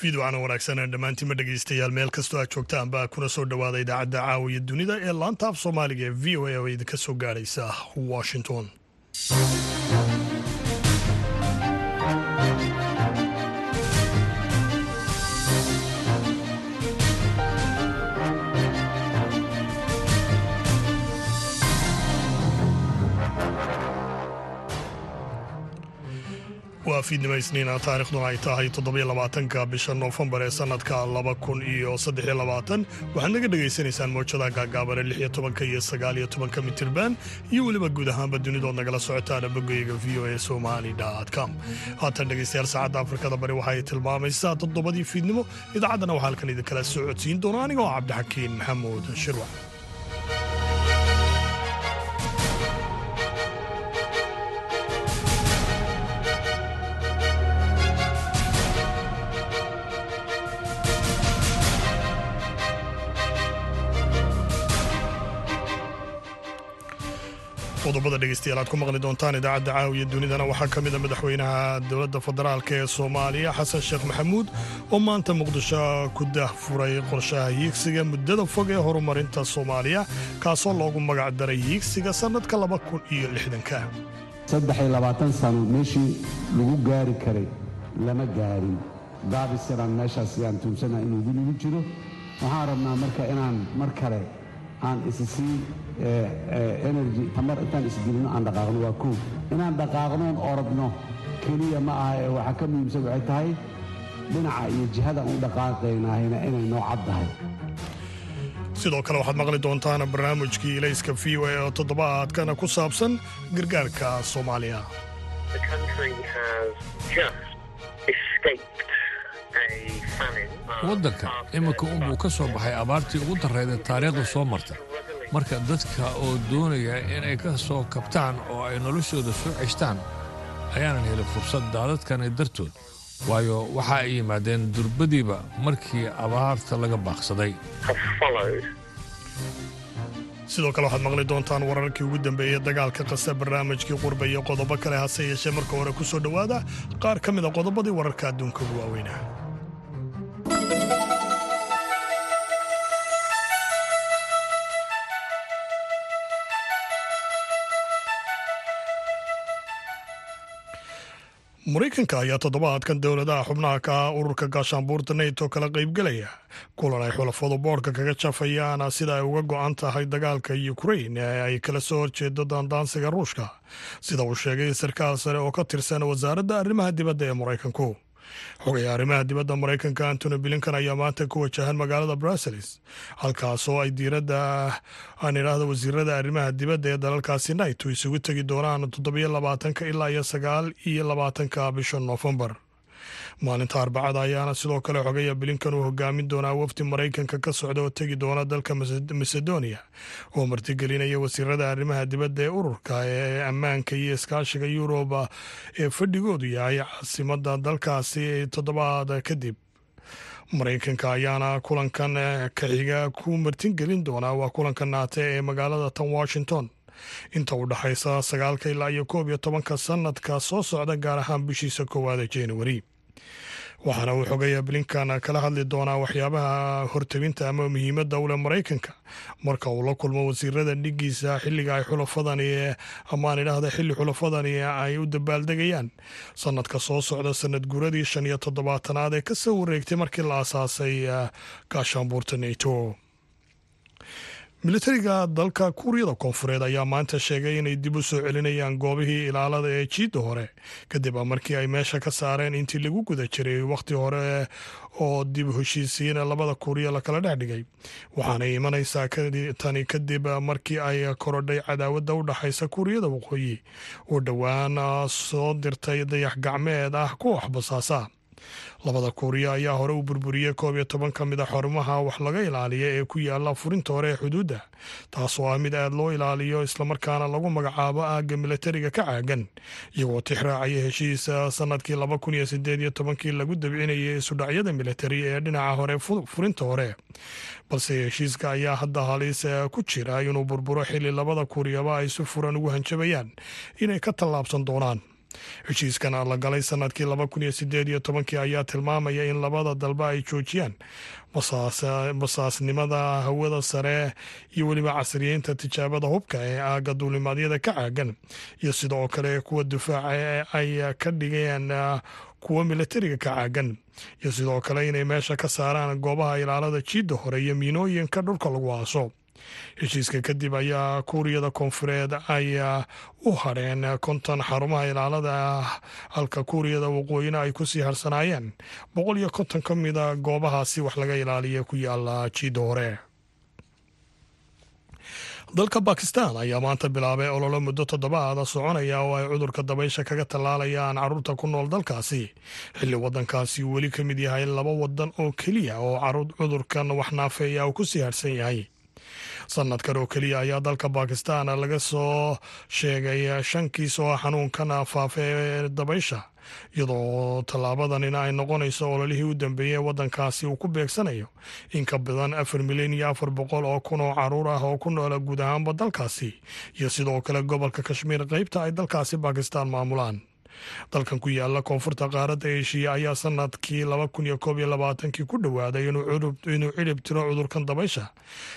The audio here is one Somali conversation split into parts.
fiidwacana wanaagsan dhammaantiinma dhegaystayaal meel kastoo aad joogtaanba kuna soo dhowaada idaacadda caawiya dunida ee laanta af soomaaliga ee v o a oo idinka soo gaadhaysa washington waa fiidnimo isniina taarikhduna ay tahay toddobylabaatanka bisha noofembar ee sannadka laba kun iyo saddexiyo labaatan waxaad naga dhegaysanaysaan mowjada gaagaabane lix iyo tobanka iyo sagaal iyo tobanka mitirban iyo weliba guud ahaanba dunidood nagala socotaana bogeyga v o a somali com haatan dhegaystayaal saacadda afrikada bari waxa ay tilmaamaysaa toddobadii fiidnimo idaacaddana waxaa halkan idinkala soo codsiin doona anigoo cabdixakiin maxamuud shirwac qodobada dhegeystayaal aad ku maqli doontaan idaacadda caawiya dunidana. Waxaa ka mida madaxweynaha dowladda federaalk ee soomaaliya xasan sheekh maxamuud oo maanta muqdisho ku dahfuray qorshaha hiigsiga muddada fog ee horumarinta soomaaliya kaasoo loogu magac daray hiigsiga sannadka laba kun iyo lixdanka. Saddexiyo labaatan sano meeshii lagu gaari karay lama gaarin. Daabis yaraan meeshaas yaan tuunsana inuu guligu jiro. Waxaan rabnaa marka inaan mar kale aan isisii energy tamar intaan isgelino aan dhaqaaqno waa koow inaan dhaqaaqnoon orodno keliya ma aha ee waxaa ka muhiimsan waxay tahay dhinaca iyo jihada aan u dhaqaaqaynahayna inay noo caddahay sidoo kale waxaad maqli doontaan barnaamijkii ilayska v o a oo toddobaadkana ku saabsan gargaarka soomaaliya waddanka iminka unbuu ka soo baxay abaartii ugu darrayda taariikhda soo marta marka dadka oo doonaya inay ka soo kabtaan oo ay noloshooda soo ceshtaan ayaanan helin fursad daadadkani dartood. Waayo waxa ay yimaadeen durbadiiba markii abaarta laga baaqsaday. Sidoo kale waxaad maqli doontaan wararkii ugu dambeeyey dagaalka qasa barnaamijkii qurba iyo qodobo kale hase yeeshee marka hore ku soo dhowaada. Qaar ka mida qodobadii wararka adduunka ugu waaweynah maraykanka ayaa toddobaadkan dowladaha xubnaha ka ah ururka gaashaanbuurta nato kala qaybgelaya kulan ay xulafadu boodhka kaga jafayaan sida ay uga go'an tahay dagaalka ukrain ee ay kala soo horjeedo daandaansiga ruushka. Sida uu sheegay sarkaal sare oo ka tirsan wasaaradda arrimaha dibadda ee maraykanku xogaya arrimaha dibadda maraykanka antony blinkan ayaa maanta ku wajahan magaalada brussels. Halkaasoo ay diiradda aan idhaahda wasiirada arrimaha dibadda ee dalalkaasi naito isugu tegi doonaan toddobiyo labaatanka ilaa iyo sagaal iyo labaatanka bisha noofembar maalinta arbacada ayaana sidoo kale xogaya blinkan uu hogaamin doonaa wafdi maraykanka ka socda oo tegi doona dalka macedonia. Oo martigelinaya wasiirada arrimaha dibadda ee ururka ee ammaanka iyo iskaashiga yuruba ee fadhigoodu yahay caasimada dalkaasi toddobaad kadib. Maraykanka ayaana kulankan ka xiga ku martingelin doonaa waa kulanka naate ee magaalada tan washington. Inta u dhexaysa sagaalka ilaa iyo koob iyo tobanka sanadka soo socda gaar ahaan bishiisa koowaada januari waxaana uu xogaya blinkan kala hadli doonaa waxyaabaha hortebinta ama muhiimadda u leh maraykanka. Marka uu la kulmo wasiirada dhigiisa xilliga ay xulafadani amaan idhaahda xilli xulafadani ay u dabaaldegayaan. Sanadka soo socda sanad guuradii shan iyo toddobaatanaad ee ka soo wareegtay markii la asaasay gaashaanbuurta nato militariga dalka kuuriyada koonfureed ayaa maanta sheegay inay dib u soo celinayaan goobihii ilaalada ee jiidda hore. Kadib markii ay meesha ka saareen intii lagu guda jiray wakhti hore oo dib heshiisiin labada kuuriya lakala dhex dhigay waxaanay imanaysaa tani kadib markii ay korodhay cadaawadda u dhaxaysa kuuriyada waqooyi. Oo dhowaan soo dirtay dayax gacmeed ah ku waxbasaasa labada kuuriya ayaa hore u burburiyey koob iyo toban ka mid a xarumaha wax laga ilaaliya ee ku yaalla furinta hore ee xuduudda taasoo ah mid aad loo ilaaliyo islamarkaana lagu magacaabo aagga milatariga ka caagan. Iyagoo tixraacaya heshiisa sannadkii laba kun iyo sideed iyo tobankii lagu dabcinayay isudhacyada milatari ee dhinaca hore furinta hore. Balse heshiiska ayaa hadda halis ku jira inuu burburo xilli labada kuuriyaba ay si furan ugu hanjabayaan inay ka tallaabsan doonaan heshiiskan la galay sannadkii laba kun iyo sideed iyo tobankii ayaa tilmaamaya in labada dalba ay joojiyaan. Basaasnimada hawada sare iyo weliba casriyeynta tijaabada hubka ee aaga duulimaadyada ka caagan iyo sidoo kale kuwa difaaca ay ka dhigeen kuwa militariga ka caagan iyo sidoo kale inay meesha ka saaraan goobaha ilaalada jiidda hore iyo miinooyinka dhulka lagu aaso heshiiska kadib ayaa kuuriyada koonfureed ay u hadheen konton xarumaha ilaalada ah halka kuuriyada waqooyina ay ku sii harsanaayeen boqol iyo konton ka mida goobahaasi wax laga ilaaliya ku yaalla jiidda hore. Dalka bakistan ayaa maanta bilaabay ololo muddo toddobaada soconaya oo ay cudurka dabaysha kaga tallaalayaan carruurta ku nool dalkaasi. Xilli waddankaasi weli ka mid yahay laba wadan oo keliya oo cudurkan wax naafeeya uu ku sii harsan yahay sanadkan oo keliya ayaa dalka bakistan laga soo sheegay shan kiis oo xanuunkan faafa ee dabaysha iyadoo tallaabadanina ay noqonayso ololihii u dambeeyey ee waddankaasi uu ku beegsanayo. In ka badan afar milyan iyo afar boqol oo kun oo carruur ah oo ku noola guud ahaanba dalkaasi iyo sidoo kale gobolka kashmiir qeybta ay dalkaasi bakistan maamulaan dalkan ku yaalla koonfurta qaaradda eeshiya ayaa sannadkii laba kun iyo koob iyo labaatankii ku dhowaaday inuu cirib tiro cudurkan dabaysha.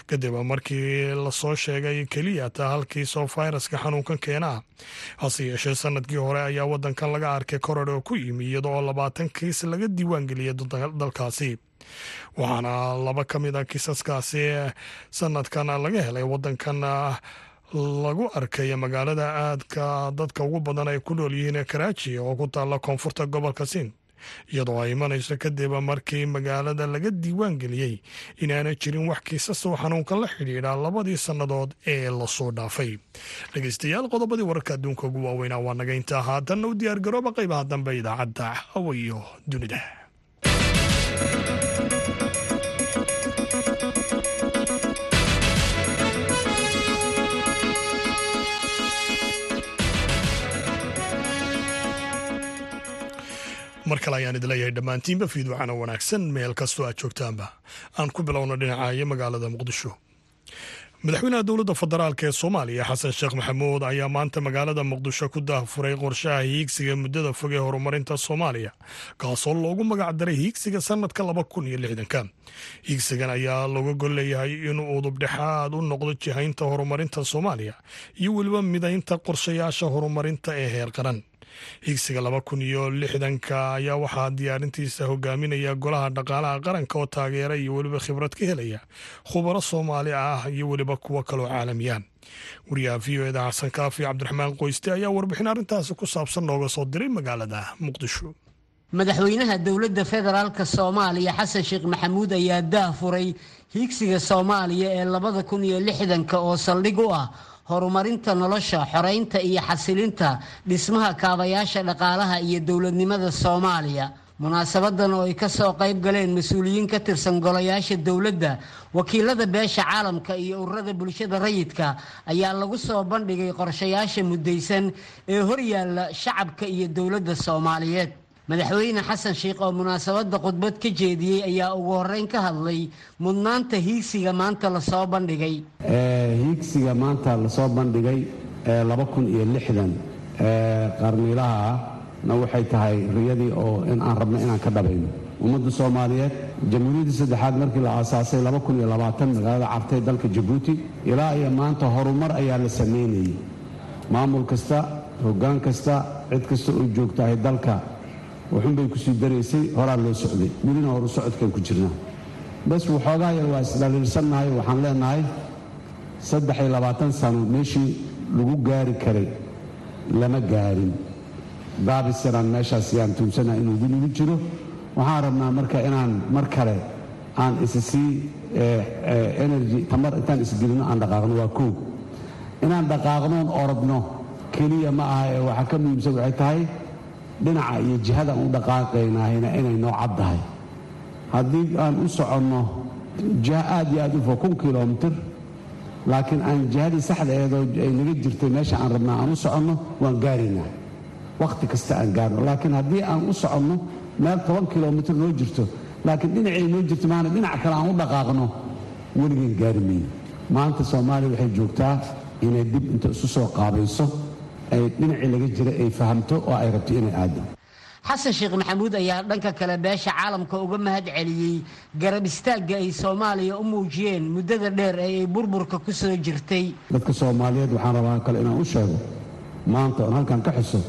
Kadib markii la soo sheegay keliya taa halkiisoo fayraska xanuunkan keenaa hase yeeshee sannadkii hore ayaa wadankan laga arkay koror oo ku yimi iyadoo labaatan kiis laga diiwaangeliyay dalkaasi. Waxaana laba ka mid a kiisaskaasi sanadkan laga helay wadankan lagu arkay magaalada aadka dadka ugu badan ay ku nool yihiin ee karaaji oo ku taalla koonfurta gobolka siin iyadoo ay imanayso kadib markii magaalada laga diiwaan geliyey inaana jirin wax kiisas oo xanuunka la xidhiidha labadii sannadood ee la soo dhaafay. Dhegeystayaal qodobadii wararka adduunka ugu waaweynaa waa naga intaa haatanna u diyaargarooba qaybaha dambe idaacadda awayo dunida mar kale ayaan idin leeyahay dhammaantiinba fiidwacana wanaagsan meel kastoo aad joogtaanba. Aan ku bilowno dhinacayo magaalada muqdisho. Madaxweynaha dowladda federaalk ee soomaaliya xasan sheekh maxamuud ayaa maanta magaalada muqdisho ku daahfuray qorshaha hiigsiga muddada fog ee horumarinta soomaaliya kaasoo loogu magac daray hiigsiga sanadka laba kun iyo lixdanka. Hiigsigan ayaa looga gol leeyahay inuu udubdhexaad u noqdo jihaynta horumarinta soomaaliya iyo weliba midaynta qorshayaasha horumarinta ee heer qaran higsiga laba kun iyo lixdanka ayaa waxaa diyaarintiisa hogaaminaya golaha dhaqaalaha qaranka oo taageera iyo weliba khibrad ka helaya khubaro soomaali ah iyo weliba kuwo kaloo caalamiyaan wariyaha v o eda xasan kaafi cabdiraxmaan qoyste ayaa warbixin arrintaasi ku saabsan nooga soo diray magaalada muqdisho. Madaxweynaha dowladda federaalka soomaaliya xasan sheekh maxamuud ayaa daafuray hiigsiga soomaaliya ee labada kun iyo lixdanka oo saldhig u ah horumarinta nolosha xoreynta iyo xasilinta dhismaha kaabayaasha dhaqaalaha iyo dowladnimada soomaaliya. Munaasabadan oo ay ka soo qayb galeen mas'uuliyiin ka tirsan golayaasha dowladda wakiilada beesha caalamka iyo ururada bulshada rayidka ayaa lagu soo bandhigay qorshayaasha muddaysan ee horyaalla shacabka iyo dowladda soomaaliyeed madaxweyne xasan sheekh oo munaasabadda khudbad ka jeediyey ayaa ugu horeyn ka hadlay mudnaanta hiigsiga maanta la soo bandhigay. Hiigsiga maanta la soo bandhigay ee laba kun iyo lixdan qarniilaha ah na waxay tahay riyadii oo in aan rabno inaan ka dhabayno. Ummadda soomaaliyeed jamhuuriyaddii saddexaad markii la aasaasay magaalada cartay dalka jabuuti ilaa iyo maanta horumar ayaa la samaynayay maamul kasta hoggaan kasta cid kasta oo joogtahay dalka wuxuunbay ku sii daraysay horaa loo socday. Welina horu socodkaan ku jirnaa bas waxoogaa yar waa isdhaliilsannahay waxaan leenahay saddex iyo labaatan sano meeshii lagu gaari karay lama gaarin. Daabis yaraan meeshaas yaan tuunsana inuu weligu jiro. Waxaan rabnaa marka inaan mar kale aan isa sii energy tamar intaan isgelino aan dhaqaaqno waa koog inaan dhaqaaqnoon orodno keliya ma aha ee waxaa ka muhiimsan waxay tahay dhinaca iyo jihada aan u dhaqaaqaynahayna inay noo caddahay haddii aan u soconno jiha aad iyo aad u fo kun kilomitir laakiin aan jihadii saxda eedoo ay naga jirtay meesha aan rabnaa aan u soconno waan gaaraynaa wakhti kasta aan gaarno. Laakiin haddii aan u soconno meel toban kilomitir noo jirto laakiin dhinacay noo jirto maana dhinac kale aan u dhaqaaqno weligeen gaari mayno. Maanta soomaaliya waxay joogtaa inay dib inta isu soo qaabayso ay dhinacii laga jira ay fahamto oo ay rabto inay aado xasan sheekh maxamuud ayaa dhanka kale beesha caalamka uga mahad celiyey garab istaagga ay soomaaliya u muujiyeen muddada dheer ee ay burburka ku soo jirtay. Dadka soomaaliyeed waxaan rabaa kale inaan u sheego maanta oon halkan ka xuso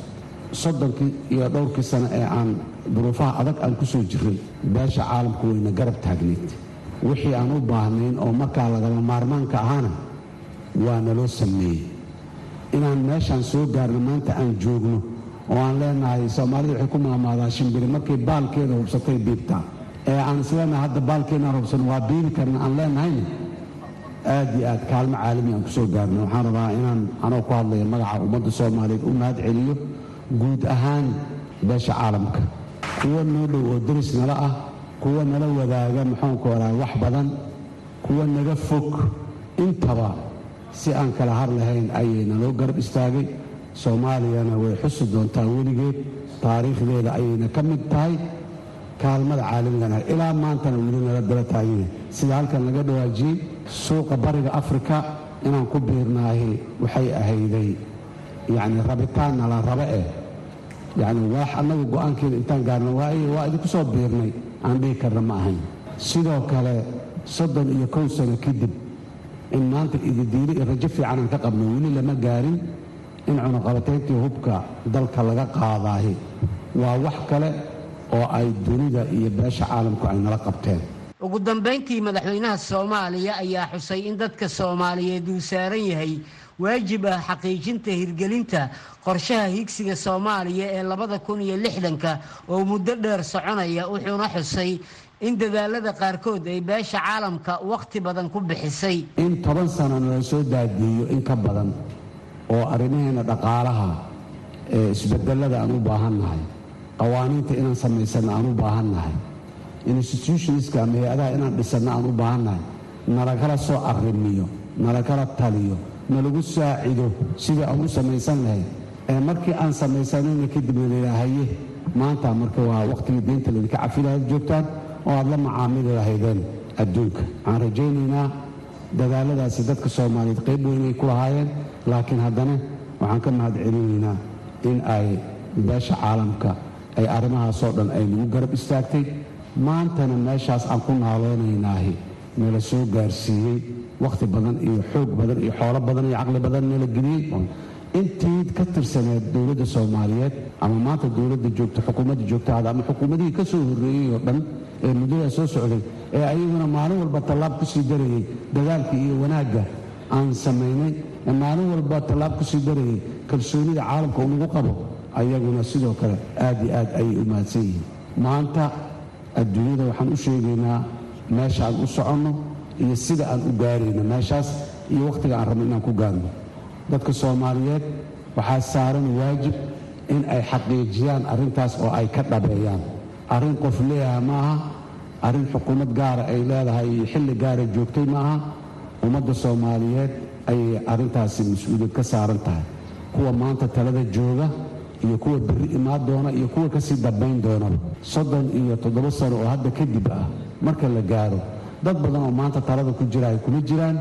soddonkii iyo dhowrkii sano ee aan duruufaha adag aan ku soo jirray beesha caalamku wayna garab taagnayd wixii aan u baahnayn oo markaa lagama maarmaanka ahaana waa naloo sameeyey inaan meeshaan soo gaarno maanta aan joogno oo aan leenahay soomaalida waxay ku maamaadaa shimbiri. Markay baalkeeda hubsatay biibtaa ee aan isleenahay hadda baalkeenaan hubsan waa biibi karna aan leenahayna? Aad iyo aad kaalmo caalami aan ku soo gaarno. Waxaan rabaa inaan anoo ku hadlaya magaca ummadda soomaaliyeed u mahad celiyo guud ahaan beesha caalamka. Kuwa noo dhow oo daris nala ah kuwa nala wadaaga muxuunku oraa wax badan kuwa naga fog intaba si aan kala har lahayn ayay naloo garab istaagay. Soomaaliyana way xusi doontaa weligeed. Taariikhdeeda ayayna ka mid tahay. Kaalmada caalamigana ilaa maantana weli nala dala taaganya sida halkan laga dhawaajiyey? Suuqa bariga afrika inaan ku biirnaahi waxay ahayday. Yacni rabitaan nala raba eh. Yacni wax annagu go'aankeeda intaan waaye waa idinku soo biirnay. Aan dhihi karna ma ahayn. Sidoo kale soddon iyo kow sano kadib in maanta ididiili iyo rajo fiican aan ka qabno. Weli lama gaarin in cunuqabatayntii hubka dalka laga qaadaahi. Waa wax kale oo ay dunida iyo beesha caalamku ay nala qabteen. Ugu dambayntii madaxweynaha soomaaliya ayaa xusay in dadka soomaaliyeed uu saaran yahay waajib ah xaqiijinta hirgelinta qorshaha higsiga soomaaliya ee labada kun iyo lixdanka oo muddo dheer soconaya wuxuuna xusay in dadaalada qaarkood ay beesha caalamka wakhti badan ku bixisay. In toban sano nala soo daadiiyo in ka badan oo arrimaheena dhaqaalaha ee isbedelada aan u baahannahay qawaaniinta inaan samaysanno aan u baahannahay institutionska ama hay'adaha inaan dhisanno aan u baahannahay nalagala soo arrimiyo nalagala taliyo nalagu saacido sidii aan u samaysan lahayd ee markii aan samaysanayna kadibna layidhaahaye maanta marka waa wakhtigii deynta laydinka cafilahayd joogtaan oo aad la macaamili lahaydeen adduunka. Waxaan rajaynaynaa dadaaladaasi dadka soomaaliyeed qayb weynay ku lahaayeen laakiin haddana waxaan ka mahad celinaynaa in ay beesha caalamka ay arrimahaasoo dhan ay nagu garab istaagtay. Maantana meeshaas aan ku naaloonaynaahi nala soo gaarsiiyey wakhti badan iyo xoog badan iyo xoolo badan iyo caqli badan nala geliyey intii ka tirsaneed dowladda soomaaliyeed ama maanta dowladda joogta xukuumadda joogtaada ama xukuumadihii ka soo horreeyey oo dhan ee muddadaa soo socday ee ayaguna maalin walba tallaab ku sii darayey dadaalka iyo wanaagga aan samaynay ee maalin walba tallaab ku sii darayey kalsoonida caalamka uu nagu qabo ayaguna sidoo kale aad iyo aad ayay u mahadsan yihiin. Maanta adduunyada waxaan u sheegaynaa meesha aan u soconno iyo sida aan u gaarayno meeshaas iyo wakhtiga aan rabno inaan ku gaarno dadka soomaaliyeed waxaa saaran waajib in ay xaqiijiyaan arrintaas oo ay ka dhabeeyaan. Arrin qof leeyaha ma aha arrin xukuumad gaara ay leedahay iyo xilli gaara joogtay ma aha ummadda soomaaliyeed ayay arrintaasi mas'uuliyad ka saaran tahay. Kuwa maanta talada jooga iyo kuwa berri imaan doona iyo kuwa ka sii dambayn doonaba soddon iyo toddoba sano oo hadda kadib ah marka la gaaro dad badan oo maanta talada ku jira ay kuma jiraan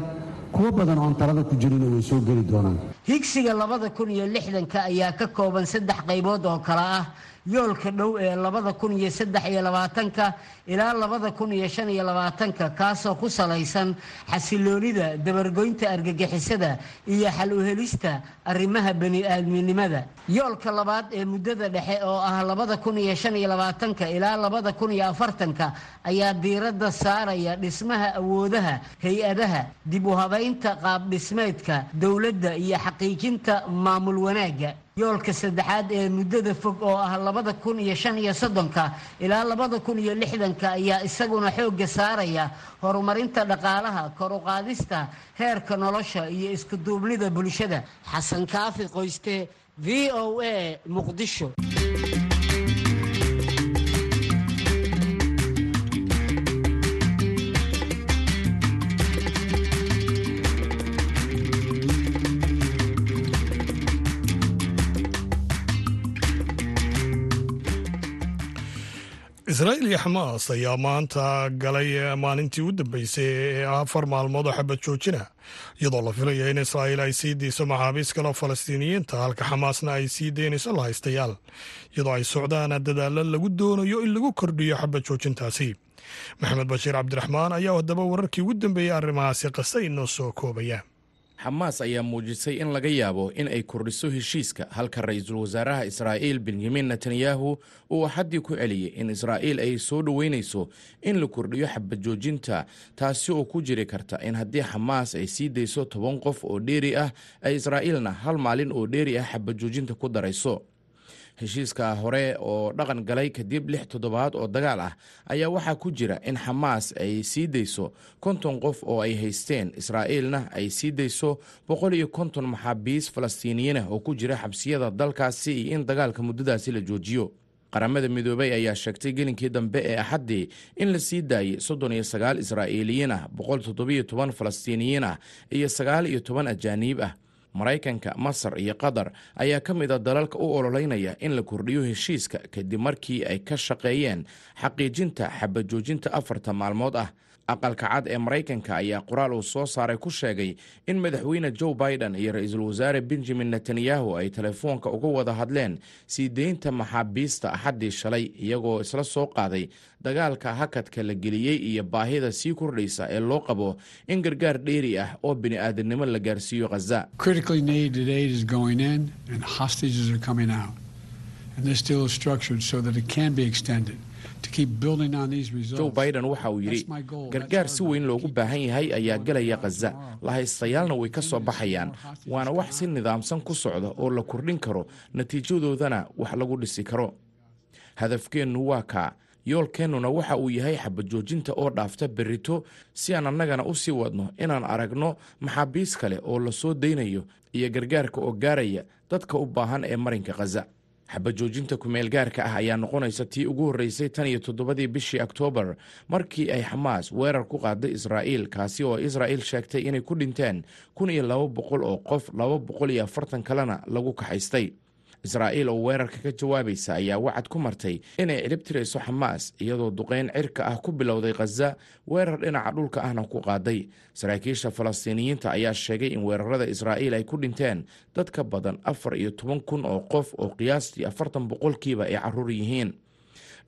kuwo badan oo aan talada ku jirina way soo geli doonaan. Higsiga labada kun iyo lixdanka ayaa ka kooban saddex qaybood oo kale ah yoolka dhow ee labada kun iyo saddex iyo labaatanka ilaa labada kun iyo shan iyo labaatanka kaasoo ku salaysan xasiloonida dabargoynta argagixisada iyo xal u helista arrimaha bani-aadminimada. Yoolka labaad ee muddada dhexe oo ah labada kun iyo shan iyo labaatanka ilaa labada kun iyo afartanka ayaa diiradda saaraya dhismaha awoodaha hay'adaha dib u habaynta qaab dhismeedka dowladda iyo xaqiijinta maamul wanaagga yoolka saddexaad ee muddada fog oo ah labada kun iyo shan iyo soddonka ilaa labada kun iyo lixdanka ayaa isaguna xoogga saaraya horumarinta dhaqaalaha kor u qaadista heerka nolosha iyo iskuduubnida bulshada. Xasan kaafi qoyste v o a muqdisho israa'iil iyo xamaas ayaa maanta galay maalintii u dambeysay ee afar maalmood oo xabad joojina iyadoo la filaya in israa'iil ay sii deyso maxaabiis kale oo falastiiniyiinta halka xamaasna ay sii deynayso lahaystayaal iyadoo ay socdaan dadaalo lagu doonayo in lagu kordhiyo xabad joojintaasi. Maxamed bashiir cabdiraxmaan ayaa haddaba wararkii ugu dambeeyey arrimahaasi qasta inoo soo koobaya xamaas ayaa muujisay in laga yaabo in ay kordhiso heshiiska halka ra'iisul wasaaraha israa'iil benyamin netanyahu uu axaddii ku celiyey in israa'iil ay soo dhoweynayso in la kordhiyo xabad joojinta. Taasi oo ku jiri karta in haddii xamaas ay sii dayso toban qof oo dheeri ah ay israa'iilna hal maalin oo dheeri ah xabad joojinta ku darayso heshiiska hore oo dhaqan galay kadib lix toddobaad oo dagaal ah ayaa waxaa ku jira in xamaas ay sii dayso konton qof oo ay haysteen israa'iilna ay sii dayso boqol iyo konton maxaabiis falastiiniyiinah oo ku jira xabsiyada dalkaasi iyo in dagaalka muddadaasi la joojiyo. Qaramada midoobay ayaa sheegtay gelinkii dambe ee axaddii in la sii daayey soddon iyo sagaal israa'iiliyiin ah boqol toddobiyo toban falastiiniyiin ah iyo sagaal iyo toban ajaaniib ah maraykanka masar iyo qatar ayaa ka mid a dalalka u ololeynaya in la kordhiyo heshiiska kadib markii ay ka shaqeeyeen xaqiijinta xabad joojinta afarta maalmood ah aqalka cad ee maraykanka ayaa qoraal uu soo saaray ku sheegay in madaxweyne joe biden iyo ra'iisul wasaare benjamin netanyahu ay telefoonka uga wada hadleen sii deynta maxaabiista axaddii shalay iyagoo isla soo qaaday dagaalka hakadka la geliyey iyo baahida sii kordhaysa ee loo qabo in gargaar dheeri ah oo bini'aadanimo la gaarsiiyo khaza joe biden waxa uu yidhi gargaar si weyn loogu baahan yahay ayaa gelaya khaza lahaystayaalna way ka soo baxayaan. waana wax si nidaamsan ku socda oo la kordhin karo. Natiijadoodana wax lagu dhisi karo. Hadafkeennu waa kaa yoolkeennuna waxa uu yahay xabad joojinta oo dhaafta berrito. Si aan annagana u sii wadno inaan aragno maxaabiis kale oo la soo daynayo iyo gargaarka oo gaaraya dadka u baahan ee marinka khaza xabad joojinta kumeel gaarka ah ayaa noqonaysa tii ugu horreysay tan iyo toddobadii bishii oktoobar markii ay xamaas weerar ku qaaday israa'iil kaasi oo israa'iil sheegtay inay ku dhinteen kun iyo laba boqol oo qof laba boqol iyo afartan kalena lagu kaxaystay israa'iil oo weerarka ka jawaabaysa ayaa wacad ku martay inay cirib tirayso xamaas iyadoo duqayn cirka ah ku bilowday khaza weerar dhinaca dhulka ahna ku qaaday. Saraakiisha falastiiniyiinta ayaa sheegay in weerarada israa'iil ay ku dhinteen dad ka badan afar iyo toban kun oo qof oo qiyaastii afartan boqolkiiba ay carruur yihiin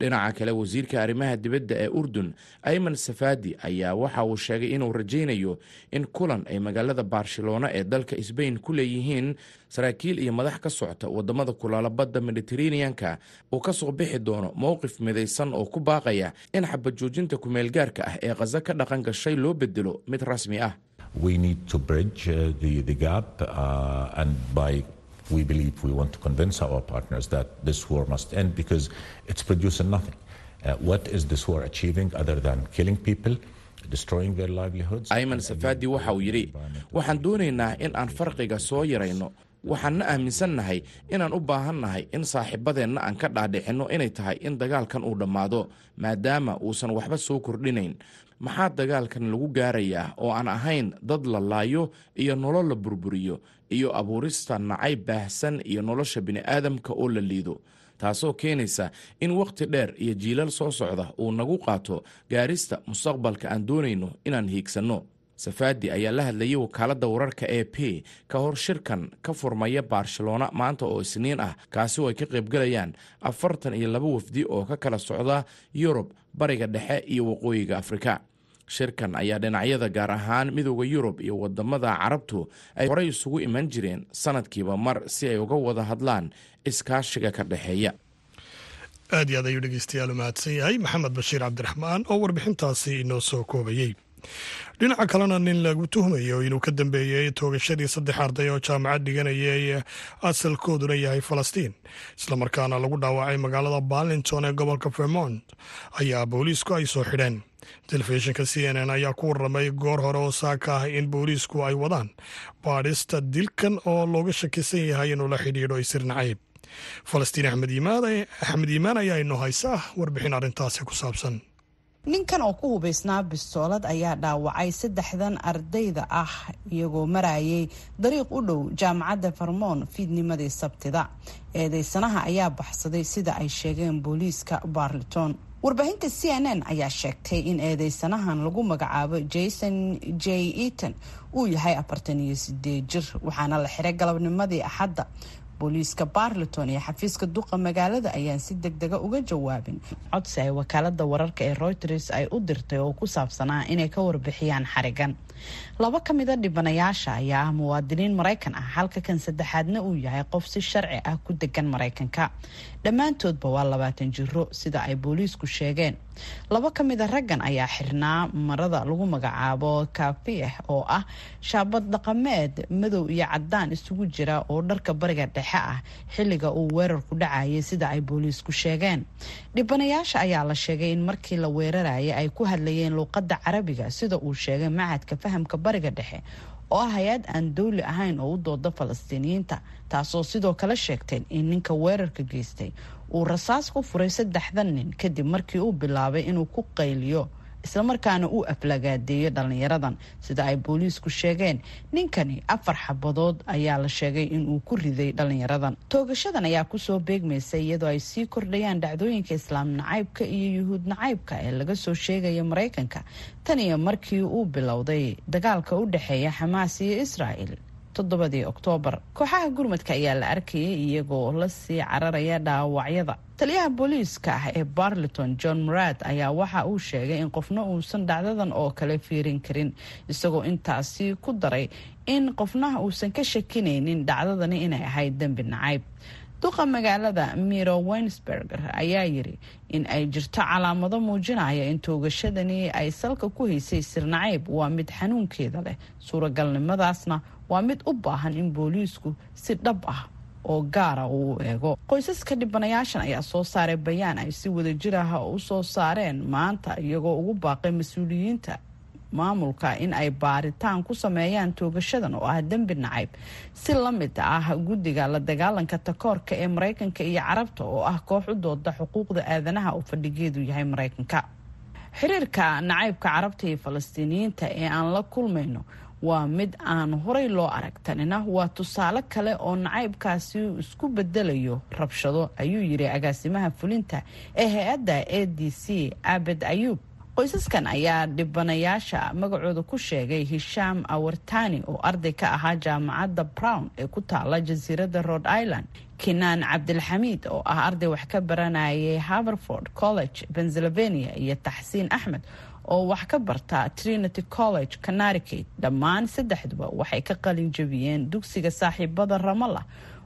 dhinaca kale wasiirka arrimaha dibadda ee urdun ayman safaadi ayaa waxa uu sheegay inuu rajaynayo in kulan ay magaalada barcelona ee dalka sbain ku leeyihiin saraakiil iyo madax ka socta waddamada kulaala badda mediteraneanka uu ka soo bixi doono mowqif midaysan oo ku baaqaya in xabad joojinta kumeelgaarka ah ee khaza ka dhaqan gashay loo bedelo mid rasmi ah we believe we want to convince our partners that this war must end because it's producing nothing. Uh, what is this war achieving other than killing people? ayman safaadi waxa uu yidhi waxaan doonaynaa in aan farqiga soo yarayno waxaanna aaminsannahay inaan u baahannahay in saaxiibadeenna aan ka dhaadhicinno inay tahay in dagaalkan uu dhammaado maadaama uusan waxba soo kordhinayn maxaa dagaalkan lagu gaarayaa oo aan ahayn dad la laayo iyo nolol la burburiyo iyo abuurista nacay baahsan iyo nolosha bini'aadamka oo la liido taasoo keenaysa in wakhti dheer iyo jiilal soo socda uu nagu qaato gaarista mustaqbalka aan doonayno inaan hiigsanno. Safaadi ayaa la hadlayay wakaaladda wararka e p ka hor shirkan ka furmaya barcelona maanta oo isniin ah kaasi oo ay ka qaybgalayaan afartan iyo laba wafdi oo ka kala socda yurub bariga dhexe iyo waqooyiga afrika shirkan ayaa dhinacyada gaar ahaan midooda yurub iyo waddamada carabtu ay horey isugu iman jireen sanadkiiba mar si ay uga wada hadlaan iskaashiga ka dhexeeya. Aad iyo aad ayuu dhegeystayaal u mahadsan yahay maxamed bashiir cabdiraxmaan oo warbixintaasi inoo soo koobayey dhinaca kalena nin lagu tuhmayo inuu ka dambeeyey toogashadii saddex arday oo jaamacad dhiganayay asalkooduna yahay falastiin. Islamarkaana lagu dhaawacay magaalada barlington ee gobolka vermont ayaa booliisku ay soo xidheen. Telefishinka c n n ayaa ku waramay goor hore oo saaka ah in booliisku ay wadaan. Baadhista dilkan oo looga shakisan yahay inuu la xidhiidho isir nacayb. Falastiin axmed yimaan ayaa inoo haysa warbixin arrintaasi ku saabsan ninkan oo ku hubaysnaa bistoolad ayaa dhaawacay saddexdan ardayda ah iyagoo marayay dariiq u dhow jaamacadda vermon fiidnimadii sabtida. Eedeysanaha ayaa baxsaday sida ay sheegeen booliiska barliton warbaahinta c n n ayaa sheegtay in eedeysanahan lagu magacaabo jason j. Eaton uu yahay afartan iyo sideed jir waxaana la xiray galabnimadii axadda booliiska barleton iyo xafiiska duqa magaalada ayaan si deg dega uga jawaabin. Codsi ay wakaalada wararka ee reuters ay u dirtay oo ku saabsanaa inay ka warbixiyaan xarigan laba ka mida dhibanayaasha ayaa ah muwaadiniin maraykan ah halka kan saddexaadna uu yahay qof si sharci ah ku degan maraykanka. Dhammaantoodba waa labaatan jiro sida ay booliisku sheegeen. Laba ka mida raggan ayaa xirnaa marada lagu magacaabo kafieh oo ah shaabad dhaqameed madow iyo cadaan isugu jira oo dharka bariga dhexe ah xilliga uu weerarku dhacayay sida ay booliisku sheegeen dhibanayaasha ayaa la sheegay in markii la weerarayay ay ku hadlayeen luuqadda carabiga sida uu sheegay macadka fahamka bariga dhexe oo ah hay'ad aan dowli ahayn oo u dooda falastiiniyiinta taasoo sidoo kale sheegteen in ninka weerarka geystay uu rasaas ku furay saddexdan nin kadib markii uu bilaabay inuu ku qayliyo islamarkaana uu aflagaadeeyo dhallinyaradan. Sida ay booliisku sheegeen ninkani afar xabadood ayaa la sheegay inuu ku riday dhallinyaradan. Toogashadan ayaa ku soo beegmaysa iyadoo ay sii kordhayaan dhacdooyinka islaam nacaybka iyo yuhuud nacaybka ee laga soo sheegaya maraykanka. Tan iyo markii uu bilowday dagaalka u dhexeeya xamaas iyo israa'el toddobadii oktoobar. Kooxaha gurmadka ayaa la arkayay iyagoo la sii cararaya dhaawacyada taliyaha booliiska ah ee barleton john murad ayaa waxa uu sheegay in qofna uusan dhacdadan oo kale fiirin karin isagoo intaasi ku daray in qofnaha uusan ka shakinaynin dhacdadani inay ahayd dembi nacayb duqa magaalada miro wensberger ayaa yiri in ay jirto calaamado muujinaya in toogashadani ay salka ku haysay sirnacayb waa mid xanuunkeeda leh. Suuragalnimadaasna waa mid u baahan in booliisku si dhab ah oo gaara uu eego. Qoysaska dhibanayaashan ayaa soo saaray bayaan ay si wadajir ah u soo saareen maanta iyagoo ugu baaqay mas'uuliyiinta maamulka in ay baaritaan ku sameeyaan toogashadan oo ah dembi nacayb. Si la mid ah guddiga la dagaalanka takoorka ee maraykanka iyo carabta oo ah koox u dooda xuquuqda aadanaha oo fadhigeedu yahay maraykanka. Xiriirka nacaybka carabta iyo falastiiniyiinta ee aan la kulmayno waa mid aan horay loo arag tanina waa tusaale kale oo nacaybkaasi isku bedelayo rabshado ayuu yiri agaasimaha fulinta ee hay'adda a d c abed ayuub qoysaskan ayaa dhibanayaasha magacooda ku sheegay hishaam awartani oo arday ka ahaa jaamacadda brown ee ku taala jasiiradda rhode island. Kinaan cabdilxamiid oo ah arday wax ka baranayay haverford college pennsylvania iyo taxsiin axmed oo wax ka barta trinity college connecticut. Dhammaan saddexduba waxay ka qalin jabiyeen dugsiga saaxiibada ramallah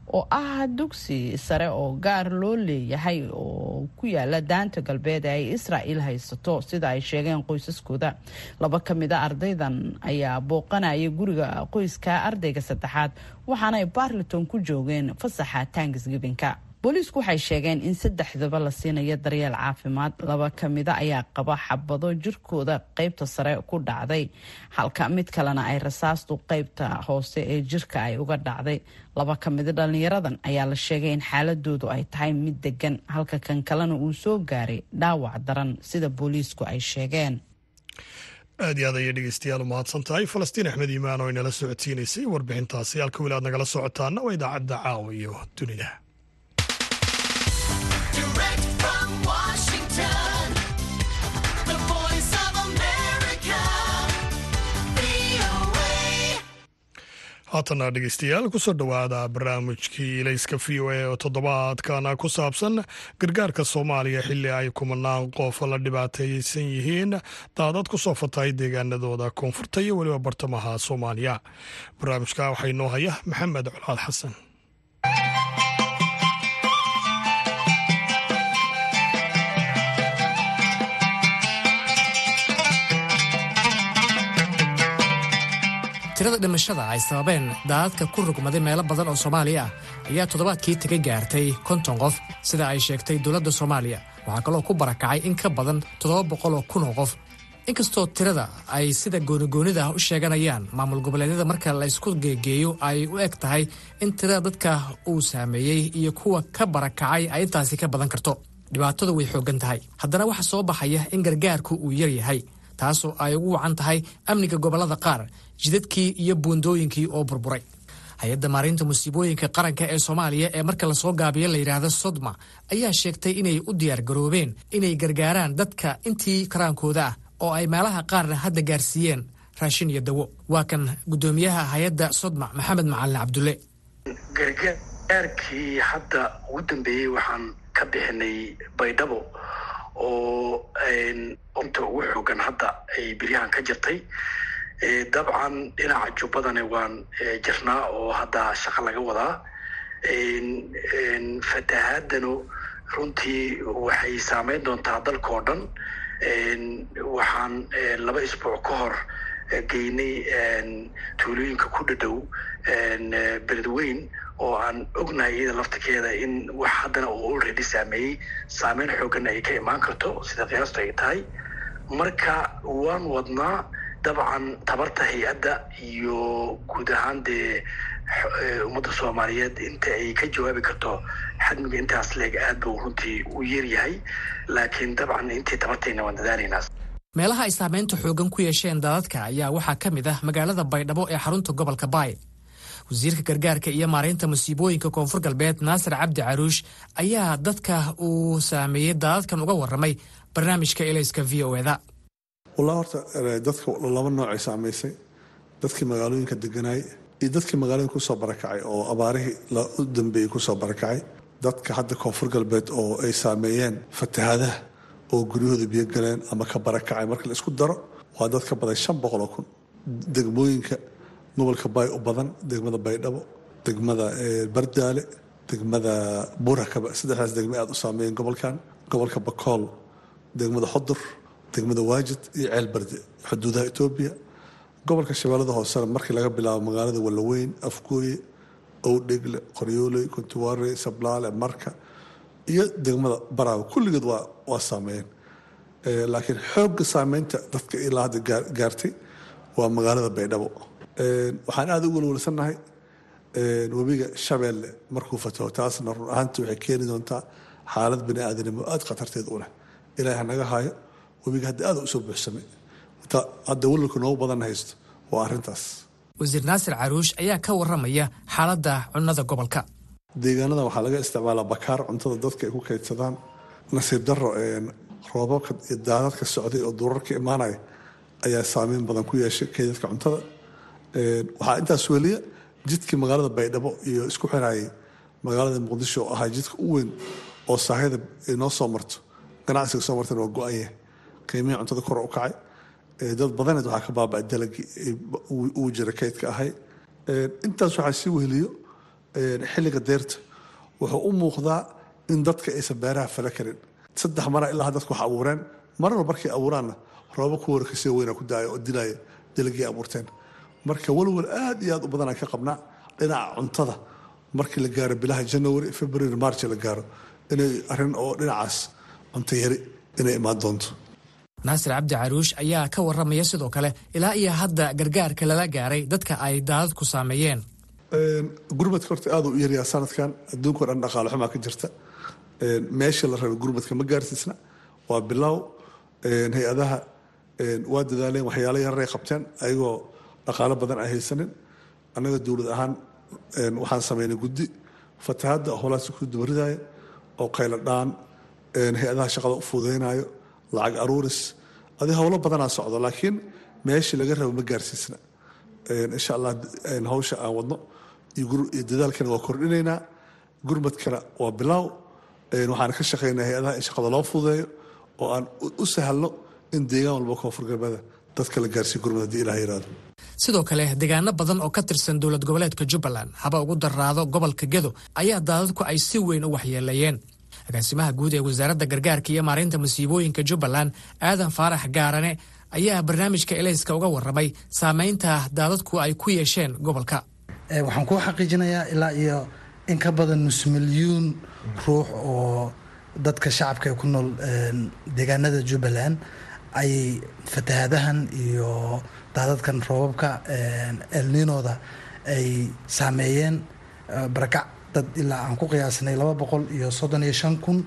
oo ah dugsi sare oo gaar loo leeyahay oo ku yaalla daanta galbeed ee ay israa'il haysato sida ay sheegeen qoysaskooda. Laba ka mid a ardaydan ayaa booqanaya guriga qoyska ardayga saddexaad waxaanay barleton ku joogeen fasaxa tanksgibinka booliisku waxay sheegeen in saddexdaba la siinayo daryeel caafimaad. Laba ka mida ayaa qaba xabado jirkooda qeybta sare ku dhacday. Halka mid kalena ay rasaastu qeybta hoose ee jirka ay uga dhacday. Laba ka mida dhallinyaradan ayaa la sheegay in xaaladoodu ay tahay mid degan halka kan kalena uu soo gaaray dhaawac daran sida booliisku ay sheegeen. Aad iyo aad ayay dhegeystayaal u mahadsan tahay falastiin axmed iimaan oo inala socodsiinaysay warbixintaasi. Halka weli aad nagala socotaana waa idaacadda caawa iyo dunida haatana dhegeystayaal ku soo dhowaada barnaamijkii ilayska v o a oo toddobaadkana ku saabsan gargaarka soomaaliya xilli ay kumanaan qof la dhibaataysan yihiin. Daadad ku soo fatahay deegaanadooda koonfurta iyo weliba bartamaha soomaaliya. Barnaamijka waxaa inoo haya maxamed colaad xasan tirada dhimashada ay sababeen daadadka ku rugmaday meelo badan oo soomaaliya ah. Ayaa toddobaadkii taga gaartay konton qof sida ay sheegtay dowladda soomaaliya. Waxaa kaloo ku barakacay in ka badan toddoba boqol oo kun oo qof. Inkastoo tirada ay sida goonigoonida ah u sheeganayaan maamul goboleedyada marka la ysku geegeeyo ay u eg tahay in tirada dadka uu saameeyey iyo kuwa ka barakacay ay intaasi ka badan karto. Dhibaatadu way xooggan tahay. Haddana waxaa soo baxaya in gargaarku uu yar yahay taasoo ay ugu wacan tahay amniga gobollada qaar jidadkii iyo buundooyinkii oo burburay. Hay'adda maareynta musiibooyinka qaranka ee soomaaliya ee marka la soo gaabiyo la yidhaahdo sodma ayaa sheegtay inay u diyaargaroobeen inay gargaaraan dadka intii karaankooda ah oo ay meelaha qaarna hadda gaarsiiyeen. Raashin iyo dawo waa kan guddoomiyaha hay'adda sodma maxamed macalin cabdulle. Gargaarkii hadda ugu dambeeyey waxaan ka bixinay baydhabo oo inta ugu xoogan hadda ay beryahan ka jirtay. Dabcan dhinaca jubbadana waan jirnaa oo hadda shaqo laga wadaa. Fatahaadanu runtii waxay saameyn doontaa dalka oo dhan waxaan laba isbuuc ka hor geynay tuulooyinka ku dhadhow beledweyn oo aan ognahay iyada laftirkeeda in wax haddana uu already saameeyey. Saameyn xooganna ay ka imaan karto sida qiyaastu ay tahay. Marka waan wadnaa dabcan tabarta hay'adda iyo guud ahaan dee ummadda soomaaliyeed inta ay ka jawaabi karto xadmiga intaas leeg aad buu runtii u yeeryahay laakiin dabcan intii tabartayna waan dadaalaynaa. Meelaha ay saameynta xoogan ku yeesheen daadadka ayaa waxaa ka mid ah magaalada baydhabo ee xarunta gobolka baay wasiirka gargaarka iyo maareynta musiibooyinka koonfur galbeed naasir cabdi caruush ayaa dadka uu saameeyey daadadkan uga warramay barnaamijka elayska v o eda. Wallaa horta dadka laba noocay saamaysay. Dadkii magaalooyinka deganaay iyo dadkii magaalooyinka ku soo barakacay oo abaarihii u dambeeyey ku soo barakacay. Dadka hadda koonfur galbeed oo ay saameeyeen fatahaadaha oo guryahooda biyo galeen ama ka barakacay marka la isku daro waa dad ka badan shan boqol oo kun degmooyinka gobolka baay u badan degmada baydhabo degmada bardaale degmada buurakaba saddexdaas degme aad u saameeyeen gobolkan. Gobolka bakool degmada xodur degmada waajid iyo ceel barde xuduudaha etoobiya gobolka shabeellada hoosena markii laga bilaabo magaalada wallaweyn afgooye owdhegle qoryooley kuntuwaare sablaale marka iyo degmada baraawe kulligeed waa saameeyeen laakiin xoogga saameynta dadka ilaa hadda gaartay waa magaalada baydhabo waxaan aada u walwalsannahay webiga shabeelle markuu fataho taasna run ahaantii waxay keeni doontaa xaalad bani aadanimo aada khatarteed u leh. Ilaahi hanaga haayo webiga hadda aada u soo buuxsamay hadda walwalka noogu badan haysto waa arrintaas. Wasiir naasir caruush ayaa ka warramaya xaaladda cunnada gobolka. Deegaanada waxaa laga isticmaalaa bakaar cuntada dadka ay ku kaydsadaan nasiib daro roobabka iyo daadadka socday oo durarka imaanaya ayaa saameyn badan ku yeeshay kaydadka cuntada waxaa intaas weliya jidkii magaalada baydhabo iyo isku xirayay magaalada muqdisho oo ahaa jidka u weyn oo saahida inoo soo marto ganacsiga soo martana waa go-anya qiimihii cuntada kor u kacay. Dad badaneed waxaa ka baabaa dalagii uu jira kaydka ahay. Intaas waxaa sii weheliyo xilliga deerta wuxuu u muuqdaa in dadka aysan beeraha fala karin. Saddex mara ilaa dadku wax abuureen. Marna markay abuuraanna rooba ku warkasii weyna ku daaya oo dilaya dalagii abuurteen marka walwal aad iyo aad u badanaa ka qabnaa dhinaca cuntada. Markii la gaaro bilaha january february march la gaaro inay arrin oo dhinacaas cunto yari inay imaan doonto. Naasir cabdi caruush ayaa ka warramaya sidoo kale ilaa iyo hadda gargaarka lala gaaray dadka ay daadadku saameeyeen. Gurmadka horta aada u yaryaa sanadkan adduunka o dhan dhaqaalo xumaa ka jirta. Meesha la rabay gurmadka ma gaarsiisna? Waa bilow. Hay'adaha waa dadaaleen waxyaalo yararay qabteen ayagoo dhaqaalo badan ay haysanin. Annaga dowlad ahaan waxaan sameynay guddi. Fatahaadda holaasi ku dubaridaya oo qaylo dhaan hay'adaha shaqada u fududaynayo lacag aruuris. Adi howlo badanaa socdo laakiin meeshii laga rabo ma gaarsiisna. Insha allah hawsha aan wadno iyo dadaalkana waa kordhinaynaa. Gurmadkana waa bilaaw waxaan ka shaqaynaa hay'adaha in shaqada loo fududeeyo oo aan u sahalno in deegaan walba koonfur galbeeda dadka la gaarsiiyo gurmad haddii ilaah yiraahdo sidoo kale deegaano badan oo ka tirsan dowlad goboleedka jubbaland haba ugu daraado gobolka gedo ayaa daadadku ay si weyn u waxyeeleeyeen. Agaasimaha guud ee wasaaradda gargaarka iyo maareynta masiibooyinka jubbaland aadan faarax gaarane ayaa barnaamijka elayska uga warramay saameynta daadadku ay ku yeesheen gobolka. Waxaan kuu xaqiijinayaa ilaa iyo in ka badan nus milyuun ruux oo dadka shacabka ee ku nool deegaanada jubbaland ayay fatahaadahan iyo daadadkan roobabka elninooda ay saameeyeen barakac dad ilaa aan ku qiyaasnay laba boqol iyo soddon iyo shan kun